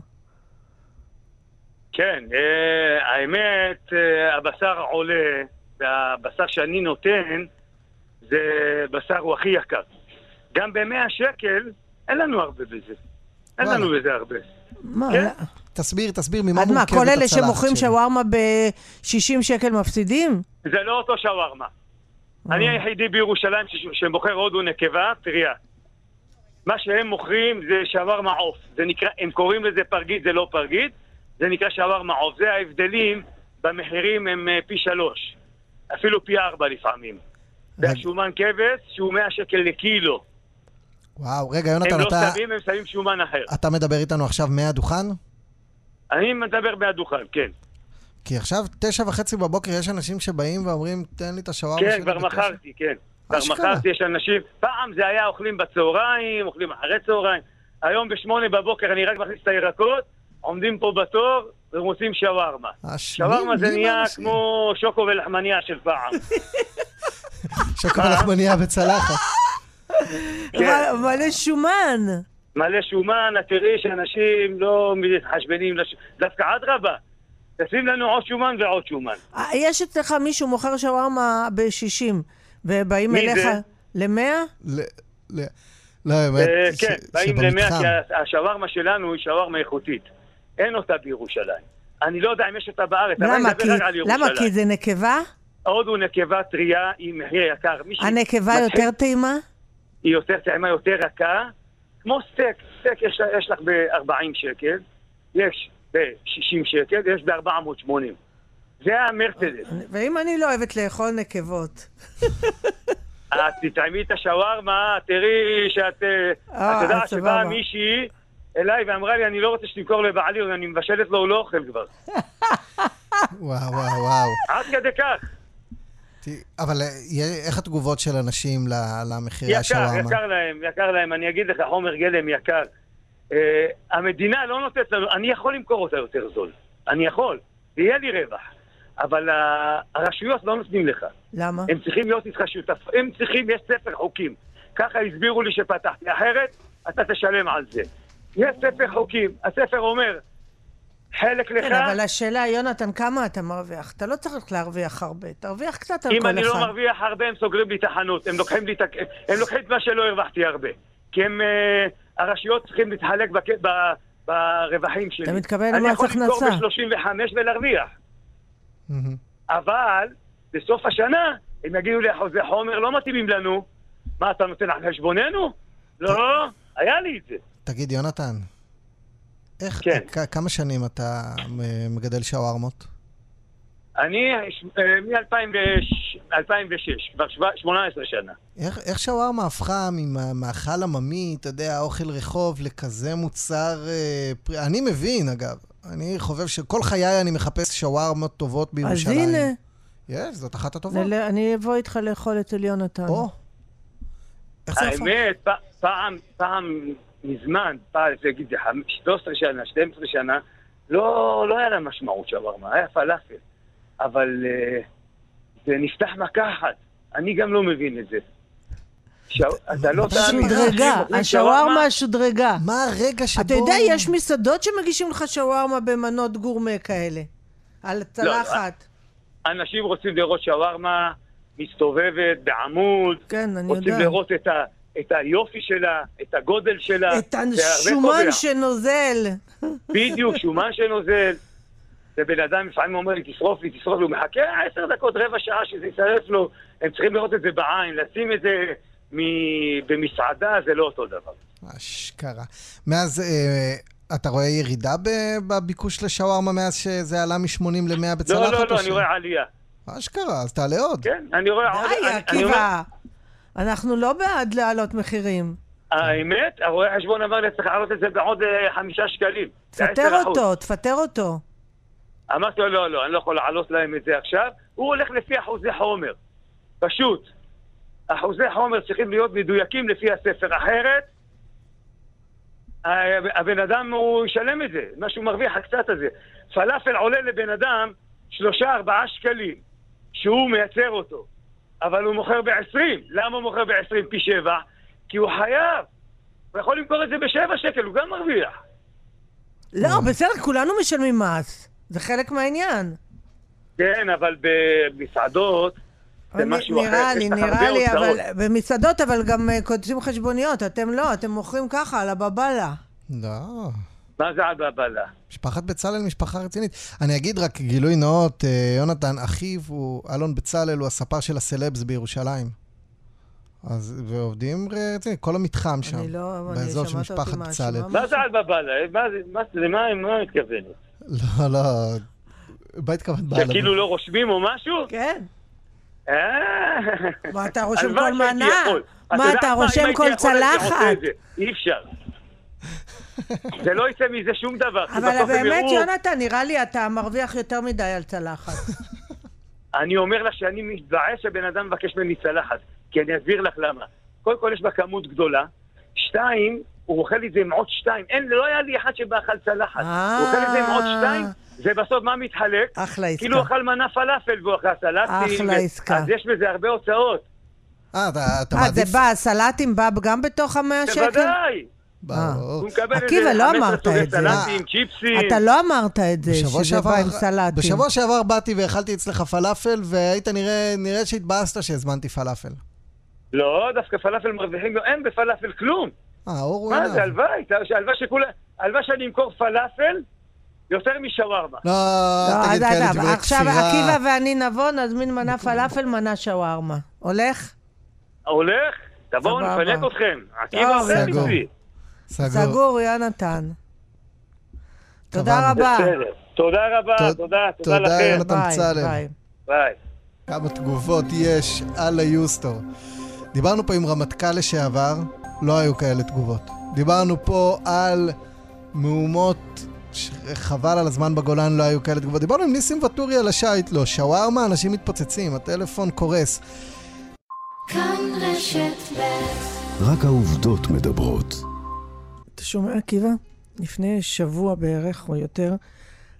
S10: כן, אה, האמת, אה, הבשר עולה, והבשר שאני נותן, זה בשר הוא הכי יקר. גם ב-100 שקל, אין לנו הרבה בזה. אין. לנו בזה הרבה.
S4: מה?
S10: כן?
S3: תסביר, תסביר ממה
S4: אז מה,
S3: מורכבת
S4: כל אלה
S3: הצלחת
S4: שמוכרים
S3: שלי.
S4: שווארמה ב-60 שקל מפסידים?
S10: זה לא אותו שווארמה. אני היחידי בירושלים שמוכר הודו נקבה, טריה. מה שהם מוכרים זה שווארמה עוף. זה נקרא, הם קוראים לזה פרגית, זה לא פרגית, זה נקרא שווארמה עוף. זה ההבדלים במחירים הם אה, פי שלוש. אפילו פי ארבע לפעמים. והשומן כבש, שהוא 100 שקל לקילו.
S3: וואו, רגע,
S10: הם
S3: יונתן,
S10: לא
S3: אתה,
S10: שמים, הם שמים שומן אחר.
S3: אתה מדבר איתנו עכשיו מהדוכן?
S10: אני מדבר מהדוכן, כן.
S3: כי עכשיו, תשע וחצי בבוקר, יש אנשים שבאים ואומרים, תן לי את השווארמה
S10: כן,
S3: שלי
S10: כבר
S3: בתשע."
S10: מכרתי, כן. כבר. מכרתי, יש אנשים... פעם זה היה אוכלים בצהריים, אוכלים אחרי צהריים. היום בשמונה בבוקר אני רק מכניס את הירקות, עומדים פה בתור ומוצאים שווארמה.
S3: השניים,
S10: שווארמה זה נהיה? כמו שוקו ולחמניה של פעם.
S3: שוקו ולחמניה בצלחת.
S10: כן.
S4: מ- מלא שומן.
S10: מלא שומן, את תראי שאנשים לא מתחשבנים. דווקא אדרבה. תשים לנו עוד שומן ועוד שומן.
S4: אה, יש אצלך מישהו מוכר שווארמה ב-60. ובאים
S10: מי
S4: אליך
S10: זה?
S4: למאה?
S3: ל- ל- לא, האמת,
S10: אה, כן, באים למאה. כי השווארמה שלנו היא שווארמה איכותית. אין אותה בירושלים. אני לא יודע אם יש אותה בארץ, אבל אני? מדבר רק על ירושלים.
S4: למה? כי זה נקבה?
S10: הודו נקבה טריה עם מחיר יקר. מי
S4: הנקבה יותר טעימה?
S10: היא יותר טעימה, יותר רכה. כמו סטייק, סטייק יש, יש לך ב-40 שקל, יש ב-60 שקל, יש ב-480. זה המרצדס.
S4: ואם אני לא אוהבת לאכול נקבות?
S10: את תטעמי את השווארמה, תראי שאת... אה,
S4: אה,
S10: את יודעת. שבאה מישהי אליי ואמרה לי, אני לא רוצה שתמכור לבעלי, אני מבשלת לו, הוא לא אוכל כבר.
S3: וואו, וואו, וואו.
S10: עד כדי כך.
S3: אבל אה, איך התגובות של אנשים ל- למחירי
S10: יקר,
S3: השווארמה?
S10: יקר להם, יקר להם. אני אגיד לך, חומר גלם יקר. Uh, המדינה לא נותנת לנו, אני יכול למכור אותה יותר זול. אני יכול, יהיה לי רווח. אבל הרשויות לא נותנים לך.
S4: למה?
S10: הם צריכים להיות איתך שותף, הם צריכים, יש ספר חוקים. ככה הסבירו לי שפתחתי. אחרת, אתה תשלם על זה. יש ספר חוקים, הספר אומר, חלק לך,
S4: כן, אבל השאלה, יונתן, כמה אתה מרוויח? אתה לא צריך להרוויח הרבה, תרוויח קצת על
S10: אם
S4: כל
S10: אני לא
S4: אחד.
S10: מרוויח הרבה, הם סוגרים לי את החנות. הם לוקחים לי את מה שלא הרווחתי הרבה. כי הם, אה, הרשויות צריכים להתחלק בק- ב- ברווחים שלי.
S4: אתה מתכוון
S10: אני
S4: למס
S10: יכול למכור
S4: הכנסה.
S10: ב-35 ולהרוויח. אבל בסוף השנה, הם יגידו לי, אחוזי חומר לא מתאימים לנו. מה, אתה נותן על חשבוננו? לא, היה לי את זה.
S3: תגיד, יונתן, איך,
S10: כן.
S3: כ- כמה שנים אתה מגדל שווארמות?
S10: אני מ-2006, כבר שבע- 18 שנה.
S3: איך, איך שווארמה הפכה ממאכל עממי, אתה יודע, אוכל רחוב, לכזה מוצר... אה, פרי... אני מבין, אגב. אני חובב שכל חיי אני מחפש שווארמות טובות
S4: אז
S3: בירושלים.
S4: הנה,
S3: יש, זאת אחת הטובות.
S4: נל- אני אבוא איתך לאכול אצל יונתן.
S3: או, איך זה הפך?
S10: האמת, פ- פעם, פעם מזמן, פעם, זה נגיד 13 שנה, 12 שנה, לא, לא היה לה משמעות שווארמה, היה פלאפל. אבל אה, זה נפתח מכה אחת. אני גם לא מבין את זה. אתה לא תאמין.
S3: שודרגה,
S4: השווארמה שודרגה.
S3: מה הרגע שבו...
S4: אתה יודע, יש מסעדות שמגישים לך שווארמה במנות גורמה כאלה. על צלחת.
S10: אנשים רוצים לראות שווארמה מסתובבת בעמוד,
S4: כן, אני
S10: רוצים
S4: יודעת.
S10: לראות את, ה... את היופי שלה, את הגודל שלה.
S4: את השומן. שנוזל.
S10: בדיוק, שומן שנוזל. ובן אדם לפעמים אומר לי, תשרוף לי, תשרוף לי, הוא מחכה עשר דקות, רבע שעה שזה יצטרף לו. הם צריכים לראות את זה בעין, לשים את זה מ... במסעדה, זה לא אותו דבר.
S3: אשכרה. מאז, אה, אתה רואה ירידה בביקוש לשווארמה מאז שזה עלה מ-80 ל-100 בצלחת?
S10: לא, לא,
S3: או
S10: לא,
S3: ש-
S10: אני רואה עלייה.
S3: אשכרה, אז תעלה עוד.
S10: כן, אני רואה עוד...
S4: די, עקיבא. אנחנו לא בעד להעלות מחירים.
S10: האמת, הרואה חשבון אמר לי, צריך להעלות את זה בעוד אה, חמישה שקלים.
S4: תפטר
S10: 10%.
S4: אותו, תפטר אותו.
S10: אמרתי לו, לא, לא, אני לא יכול להעלות להם את זה עכשיו. הוא הולך לפי אחוזי חומר. פשוט. אחוזי חומר צריכים להיות מדויקים לפי הספר, אחרת הבן אדם הוא ישלם את זה, מה שהוא מרוויח הקצת הזה. פלאפל עולה לבן אדם שלושה ארבעה שקלים, שהוא מייצר אותו, אבל הוא מוכר ב-20. למה הוא מוכר ב-20 פי שבע? כי הוא חייב. הוא יכול למכור את זה בשבע שקל, הוא גם מרוויח.
S4: לא, בסדר, כולנו משלמים מס. זה חלק מהעניין.
S10: כן, אבל במסעדות זה
S4: אבל
S10: משהו אחר.
S4: נראה לי,
S10: יש לך
S4: נראה
S10: הרבה
S4: לי, אבל. במסעדות, אבל גם אה, כותבים חשבוניות. אתם לא, אתם מוכרים ככה, על הבבלה.
S3: לא.
S10: מה זה על בבלה?
S3: משפחת בצלאל משפחה רצינית. אני אגיד רק גילוי נאות, אה, יונתן, אחיו הוא, אלון בצלאל הוא הספר של הסלבס בירושלים. אז, ועובדים רציני, כל המתחם שם,
S4: אני לא, אני
S3: באזור של
S4: שמעת אותי
S3: משפחת
S4: מאשימה
S3: בצלאל.
S4: משהו.
S10: מה זה על בבלה? מה זה, מה זה, למה מה את מתכוונת?
S3: לא, לא, מה התכוונת בעל?
S10: שכאילו לא רושמים או משהו?
S4: כן.
S10: אה,
S4: מה, אתה רושם כל מנה? מה, אתה רושם כל צלחת?
S10: אי אפשר. זה לא יצא מזה שום דבר.
S4: אבל באמת, יונתן, נראה לי אתה מרוויח יותר מדי על צלחת.
S10: אני אומר לה שאני מתבאס שבן אדם מבקש ממני צלחת, כי אני אסביר לך למה. קודם כל יש בה כמות גדולה, שתיים, הוא אוכל את זה עם עוד שתיים. אין, לא היה לי אחד שבאכל צלחת.
S4: אה.
S10: הוא אוכל את זה עם עוד שתיים, ובסוף מה מתחלק?
S4: אחלה עסקה.
S10: כאילו אכל מנה פלאפל והוא אכל סלטים.
S4: אחלה עסקה.
S10: אז יש בזה הרבה הוצאות.
S3: אה, אתה, אתה
S4: אה, זה
S3: מעדיף...
S4: בא, הסלטים בא גם בתוך המאה שקל?
S10: בוודאי. הוא איזה
S4: עקיבא, לא
S10: 15
S4: אמרת את זה.
S10: סלטים.
S4: אתה לא אמרת את זה, שזה בא עם סלטים.
S3: בשבוע שעבר באתי ואכלתי אצלך פלאפל, והיית נראה, שהתבאסת שהזמנתי פלאפל.
S10: לא, דווקא פלאפל מרוויחים, אין בפלאפל כלום.
S3: אה, אור הוא
S10: מה. זה, הלוואי, הלוואי שכולה, הלוואי שאני אמכור פלאפל יותר משווארמה.
S3: לא,
S4: לא,
S3: תגיד כאלה דברי
S4: עכשיו
S3: כפירה.
S4: עקיבא ואני נבוא, נזמין מנה פלאפל, מנה שווארמה. הולך?
S10: הולך? תבואו. נפנק אתכם.
S4: טוב,
S10: עקיבא
S3: סגור.
S10: מצרי.
S3: סגור.
S4: סגור, יונתן. תודה. רבה.
S10: תודה רבה,
S3: תוד-
S10: תודה, תודה
S3: תודה,
S10: לכם.
S3: יונתן
S4: ביי,
S3: בצלאל.
S4: ביי.
S10: ביי.
S3: כמה תגובות יש על היוסטור. דיברנו פה עם רמטכ"ל לשעבר, לא היו כאלה תגובות. דיברנו פה על מהומות, חבל על הזמן בגולן, לא היו כאלה תגובות. דיברנו עם ניסים ואטורי על השייט, לא. שווארמה, אנשים מתפוצצים, הטלפון קורס.
S2: כאן רשת ב'
S6: רק העובדות מדברות.
S4: אתה שומע, עקיבא? לפני שבוע בערך או יותר,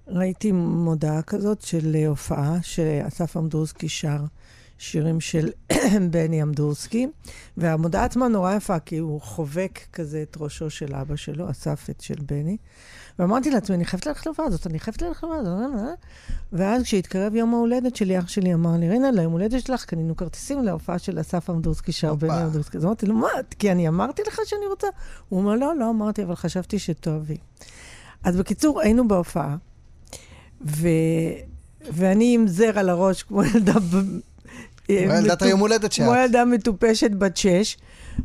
S4: ראיתי מודעה כזאת של אה, הופעה שאסף עמדורסקי שר שירים של בני עמדורסקי, והמודעה עצמה נורא יפה, כי הוא חובק כזה את ראשו של אבא שלו, אסף את של בני. ואמרתי לעצמי, אני חייבת ללכת להופעה הזאת, אני חייבת ללכת להופעה הזאת. ואז כשהתקרב יום ההולדת שלי, אח שלי אמר לי, רינה, ליום הולדת שלך קנינו כרטיסים להופעה של אסף עמדורסקי שר. בני עמדורסקי. אז אמרתי לו, מה? כי אני אמרתי לך שאני רוצה? הוא אומר, לא, לא אמרתי, אבל חשבתי שתאהבי. אז בקיצור, היינו בהופעה, ו... ואני עם זר על הראש, כמו ילדה...
S3: ילדת היום הולדת שאת.
S4: כמו ילדה מטופשת בת שש,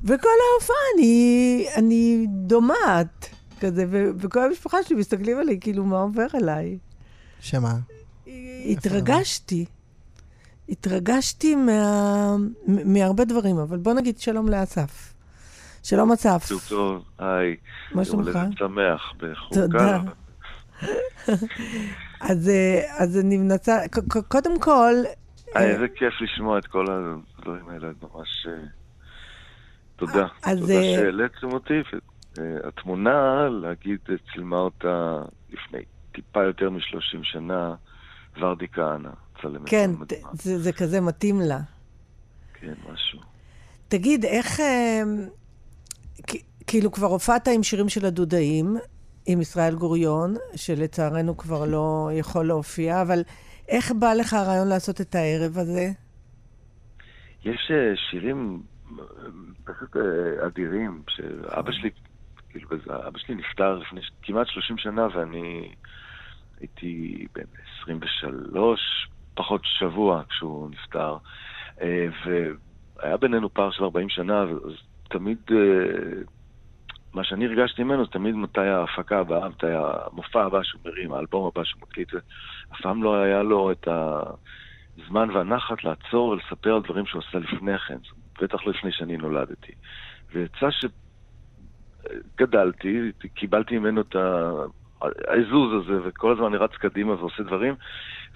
S4: וכל ההופעה אני, אני דומעת כזה, ו- וכל המשפחה שלי מסתכלים עליי, כאילו, מה עובר עליי?
S3: שמה?
S4: התרגשתי. התרגשתי מה... מהרבה דברים, אבל בוא נגיד שלום לאסף. שלום אסף,
S11: בוקר טוב, היי.
S4: מה
S11: יום
S4: שלומך?
S11: הולדת שמח בחוקה.
S4: תודה. אז, אה, אז אני מנסה, קודם כל,
S11: איזה כיף לשמוע את כל הדברים האלה, ממש... אה, תודה.
S4: אז,
S11: תודה
S4: אה,
S11: שהעליתם אותי. אה, התמונה, להגיד, צילמה אותה לפני טיפה יותר מ-30 שנה, ורדי כהנא. צלמת
S4: כן,
S11: מדהימה.
S4: זה, זה כזה מתאים לה.
S11: כן, משהו.
S4: תגיד, איך... אה, כאילו, כבר הופעת עם שירים של הדודאים, עם ישראל גוריון, שלצערנו כבר לא יכול להופיע, אבל איך בא לך הרעיון לעשות את הערב הזה?
S11: יש אה, שירים אה, פשוט אה, אדירים, שאבא שלי, כאילו, אבא שלי נפטר לפני כמעט 30 שנה, ואני הייתי בן 23, פחות שבוע כשהוא נפטר, והיה בינינו פער של 40 שנה, אז תמיד, מה שאני הרגשתי ממנו תמיד מתי ההפקה הבאה, מתי המופע הבא שהוא מרים, האלבום הבא שהוא מקליט, ואף פעם לא היה לו את ה... זמן והנחת לעצור ולספר על דברים שהוא עשה לפני כן, בטח לא לפני שאני נולדתי. ויצא שגדלתי, קיבלתי ממנו את ה- העזוז הזה, וכל הזמן אני רץ קדימה ועושה דברים,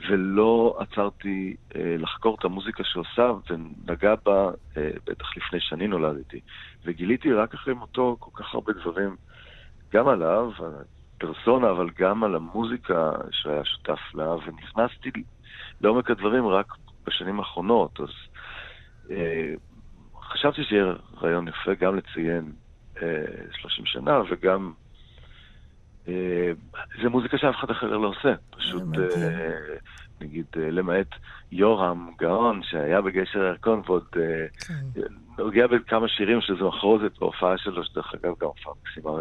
S11: ולא עצרתי אה, לחקור את המוזיקה שעושה, ונגע בה אה, בטח לפני שאני נולדתי. וגיליתי רק אחרי מותו כל כך הרבה דברים, גם עליו, הפרסונה, אבל גם על המוזיקה שהיה שותף לה, ונכנסתי לעומק הדברים רק בשנים האחרונות, אז אה, חשבתי שיהיה רעיון יפה גם לציין אה, 30 שנה וגם... זה מוזיקה שאף אחד אחר לא עושה, פשוט אה, נגיד אה, למעט יורם גאון שהיה בגשר הירקון ועוד אה, נוגע בכמה שירים שזו מחרוזת בהופעה שלו, שדרך אגב גם הופעה מקסימה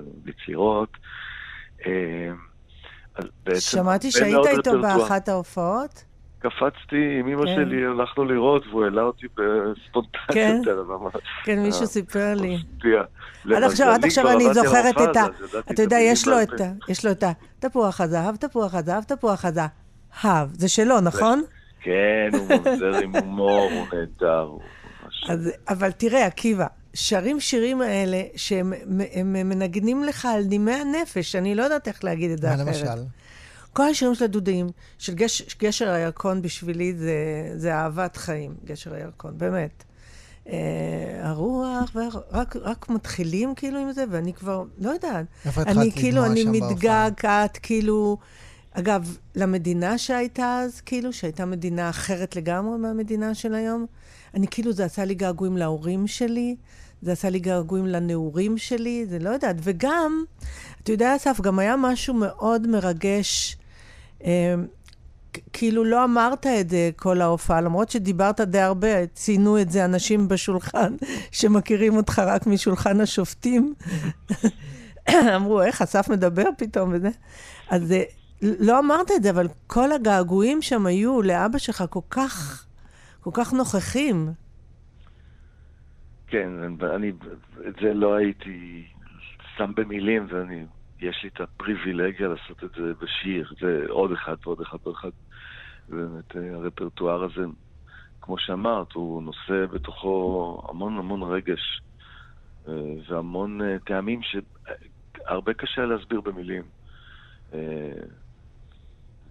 S11: בעצם
S4: שמעתי שהיית איתו. באחת ההופעות.
S11: קפצתי עם אמא
S4: כן.
S11: שלי, הלכנו לראות, והוא העלה אותי
S4: כן?
S11: בספונטניות על הבמה.
S4: כן, מישהו
S11: אה,
S4: סיפר לי.
S11: מפתיע.
S4: עד עכשיו, עד עכשיו אני זוכרת את ה... אתה יודע, יש לו את ה... יש לו את ה... תפוח הזהב, תפוח הזהב, תפוח הזהב. זה שלו, נכון?
S11: כן, הוא ממזר עם הומור, הוא נהדר. ממש-
S4: אבל תראה, עקיבא, שרים שירים האלה שהם הם מנגנים לך על נימי הנפש, אני לא יודעת איך להגיד את זה
S3: מה
S4: אחרת.
S3: למשל?
S4: כל השירים של הדודאים, של גש, גשר הירקון בשבילי זה, זה אהבת חיים, גשר הירקון, באמת. אה, הרוח, והר... רק, מתחילים כאילו עם זה, ואני כבר, לא יודעת.
S3: איפה התחלת
S4: אני כאילו,
S3: לדמוע
S4: אני
S3: שם
S4: מתגעגעת, כאילו, אגב, למדינה שהייתה אז, כאילו, שהייתה מדינה אחרת לגמרי מהמדינה של היום. אני כאילו, זה עשה לי געגועים להורים שלי, זה עשה לי געגועים לנעורים שלי, זה לא יודעת. וגם, אתה יודע, אסף, גם היה משהו מאוד מרגש. אה, כאילו לא אמרת את זה כל ההופעה, למרות שדיברת די הרבה, ציינו את זה אנשים בשולחן שמכירים אותך רק משולחן השופטים. אמרו, איך אסף מדבר פתאום וזה. אז אה, לא אמרת את זה, אבל כל הגעגועים שם היו לאבא שלך כל כך, כל כך נוכחים.
S11: כן, אני את זה לא הייתי שם במילים, ואני, יש לי את הפריבילגיה לעשות את זה בשיר. זה עוד אחד ועוד אחד ועוד אחד. באמת, אה, הרפרטואר הזה, כמו שאמרת, הוא נושא בתוכו המון המון רגש אה, והמון אה, טעמים שהרבה קשה להסביר במילים.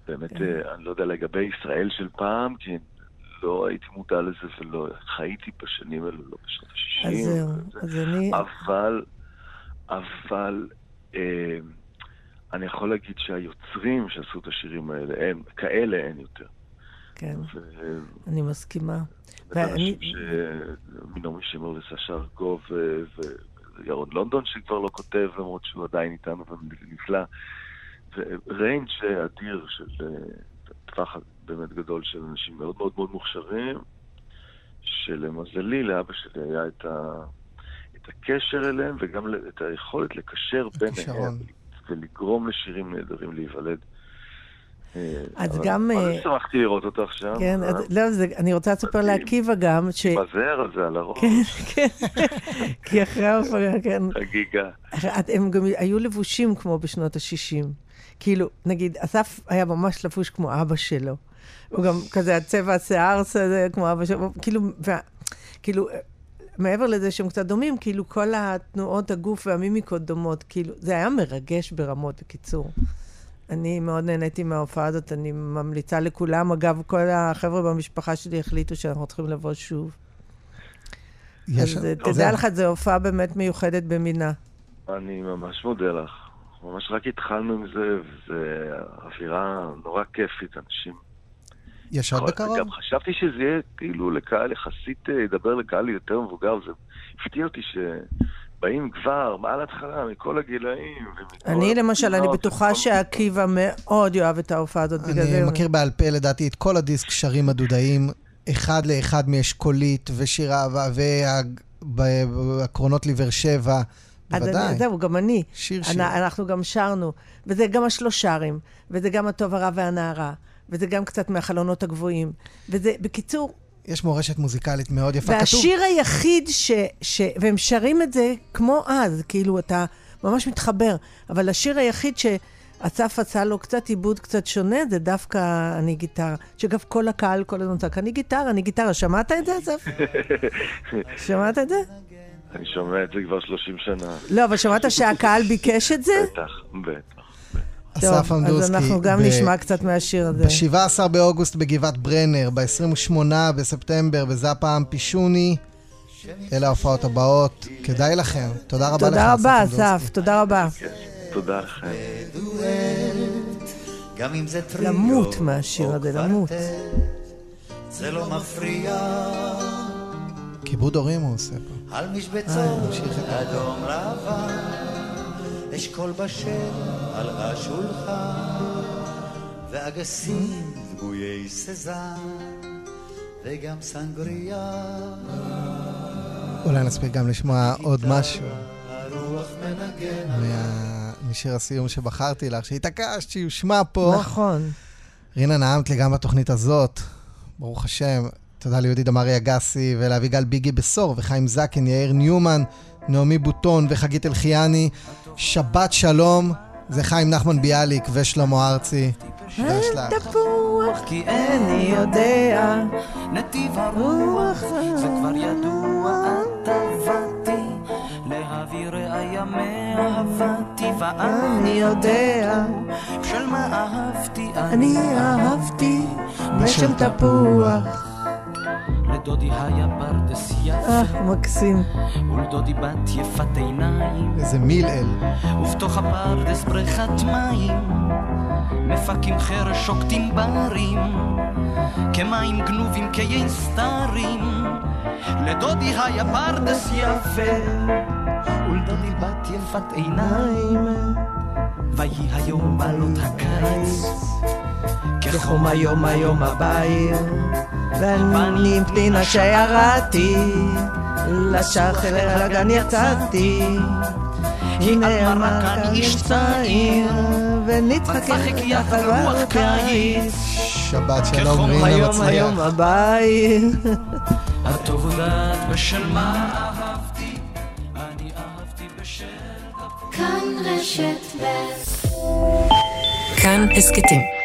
S11: באמת, כן. אני לא יודע לגבי ישראל של פעם, כי לא הייתי מודע לזה ולא חייתי בשנים האלו, לא בשנות ה-60.
S4: אז זהו, אז אני...
S11: אבל, אבל... אה, אני יכול להגיד שהיוצרים שעשו את השירים האלה, הם, כאלה אין יותר.
S4: כן, ו... אני מסכימה.
S11: ואני... מנעמי שמר וסשה ארגוב וירון לונדון שכבר לא כותב, למרות שהוא עדיין איתנו ונפלא. וריינג' אדיר של טווח באמת גדול של אנשים מאוד מאוד מאוד מוכשרים, שלמזלי לאבא שלי היה את, ה... את הקשר אליהם וגם את היכולת לקשר ביניהם. ולגרום לשירים נהדרים להיוולד.
S4: אה, אז גם...
S11: אה, שמחתי לראות אותו עכשיו.
S4: כן, אה? לא, אני רוצה לספר לעקיבא גם, ש...
S11: מזהר על זה על הראש.
S4: כן, כן, כי אחרי ההופעה, כן.
S11: חגיגה.
S4: הם גם היו לבושים כמו בשנות ה-60. כאילו, נגיד, אסף היה ממש לבוש כמו אבא שלו. הוא גם כזה, הצבע השיער כמו אבא שלו, כאילו, כאילו, מעבר לזה שהם קצת דומים, כאילו כל התנועות הגוף והמימיקות דומות, כאילו, זה היה מרגש ברמות, בקיצור. אני מאוד נהניתי מההופעה הזאת, אני ממליצה לכולם. אגב, כל החבר'ה במשפחה שלי החליטו שאנחנו צריכים לבוא שוב. יש... אז תדע זה... לך, זו הופעה באמת מיוחדת במינה.
S11: אני ממש מודה לך. ממש רק התחלנו עם זה, וזו אווירה נורא כיפית, אנשים
S3: יש עוד בקרוב?
S11: גם חשבתי שזה יהיה כאילו לקהל יחסית, אה, ידבר לקהל יותר מבוגר, זה הפתיע אותי שבאים כבר, מעל התחלה, מכל הגילאים.
S4: אני למשל, אני בטוחה שעקיבא מאוד יאהב את ההופעה הזאת,
S3: בגלל זה... אני מכיר בעל פה, לדעתי, את כל הדיסק שרים הדודאים, אחד לאחד מאשכולית ושיר אהבה והקרונות לבאר שבע. בוודאי.
S4: זהו, גם אני. שיר שיר. אנחנו גם שרנו, וזה גם השלושרים, וזה גם הטוב הרע והנערה. וזה גם קצת מהחלונות הגבוהים. וזה, בקיצור...
S3: יש מורשת מוזיקלית מאוד יפה.
S4: והשיר כתוב... היחיד ש, ש... והם שרים את זה כמו אז, כאילו, אתה ממש מתחבר. אבל השיר היחיד שאסף עשה לו קצת עיבוד קצת שונה, זה דווקא אני גיטרה. שאגב, כל הקהל כל הזמן צעק, אני גיטרה, אני גיטרה. שמעת את זה, אסף? שמעת את זה?
S11: אני שומע את זה כבר 30 שנה.
S4: לא, אבל שמעת שהקהל ביקש את זה?
S11: בטח, בטח.
S3: אסף עמדוסקי.
S4: אז אנחנו גם ב- נשמע קצת מהשיר הזה.
S3: ב-17 באוגוסט בגבעת ברנר, ב-28 בספטמבר בזאפה אמפישוני. אלה ההופעות הבאות, כדאי לכם. תודה רבה
S4: לך, אסף עמדוסקי. תודה רבה, אסף, תודה רבה.
S11: תודה לכם.
S4: למות מהשיר הזה, למות.
S12: זה לא מפריע.
S3: כיבוד הורים הוא עושה פה.
S12: על משבצות אדום לבן. אשכול בשל על השולחן, ואגסים דמויי סזן, וגם סנגריה.
S3: אולי נספיק גם לשמוע עוד משהו. משיר הסיום שבחרתי לך, שהתעקשת שיושמע פה.
S4: נכון.
S3: רינה, נעמת לי גם בתוכנית הזאת, ברוך השם. תודה ליהודי דמרי אגסי ולאביגל ביגי בשור וחיים זקן, יאיר ניומן, נעמי בוטון וחגית אלחיאני. שבת שלום, זה חיים נחמן ביאליק ושלמה ארצי.
S4: אל תפוח כי איני יודע, נתיב הרוח זה כבר ידוע, אהבתי, להביא ראיה מאהבתי, ואני יודע, של מה אהבתי, אני אהבתי, בשל תפוח. לדודי היה פרדס יפה. אה, מקסים. ולדודי בת יפת עיניים.
S3: איזה מילאל.
S4: ובתוך הפרדס בריכת מים. מפקים חרש שוקטים ברים. כמים גנובים כיין סתרים.
S12: לדודי היה פרדס יפה, ולדודי בת יפת עיניים, ויהי היום בעלות הקיץ, כחום היום היום הבית,
S4: ואני עם פנינה שירדתי, לשחר אל הגן יצאתי. הנה אמר כאן איש צעיר, ונתחכך יחד בקיץ.
S3: שבת שלום,
S12: כחום
S3: רינה מצליח.
S12: היום
S4: הבית.
S12: הטוב יודעת בשל מה אהבתי, אני אהבתי בשל...
S2: כאן רשת ב'
S1: כאן הסכתים.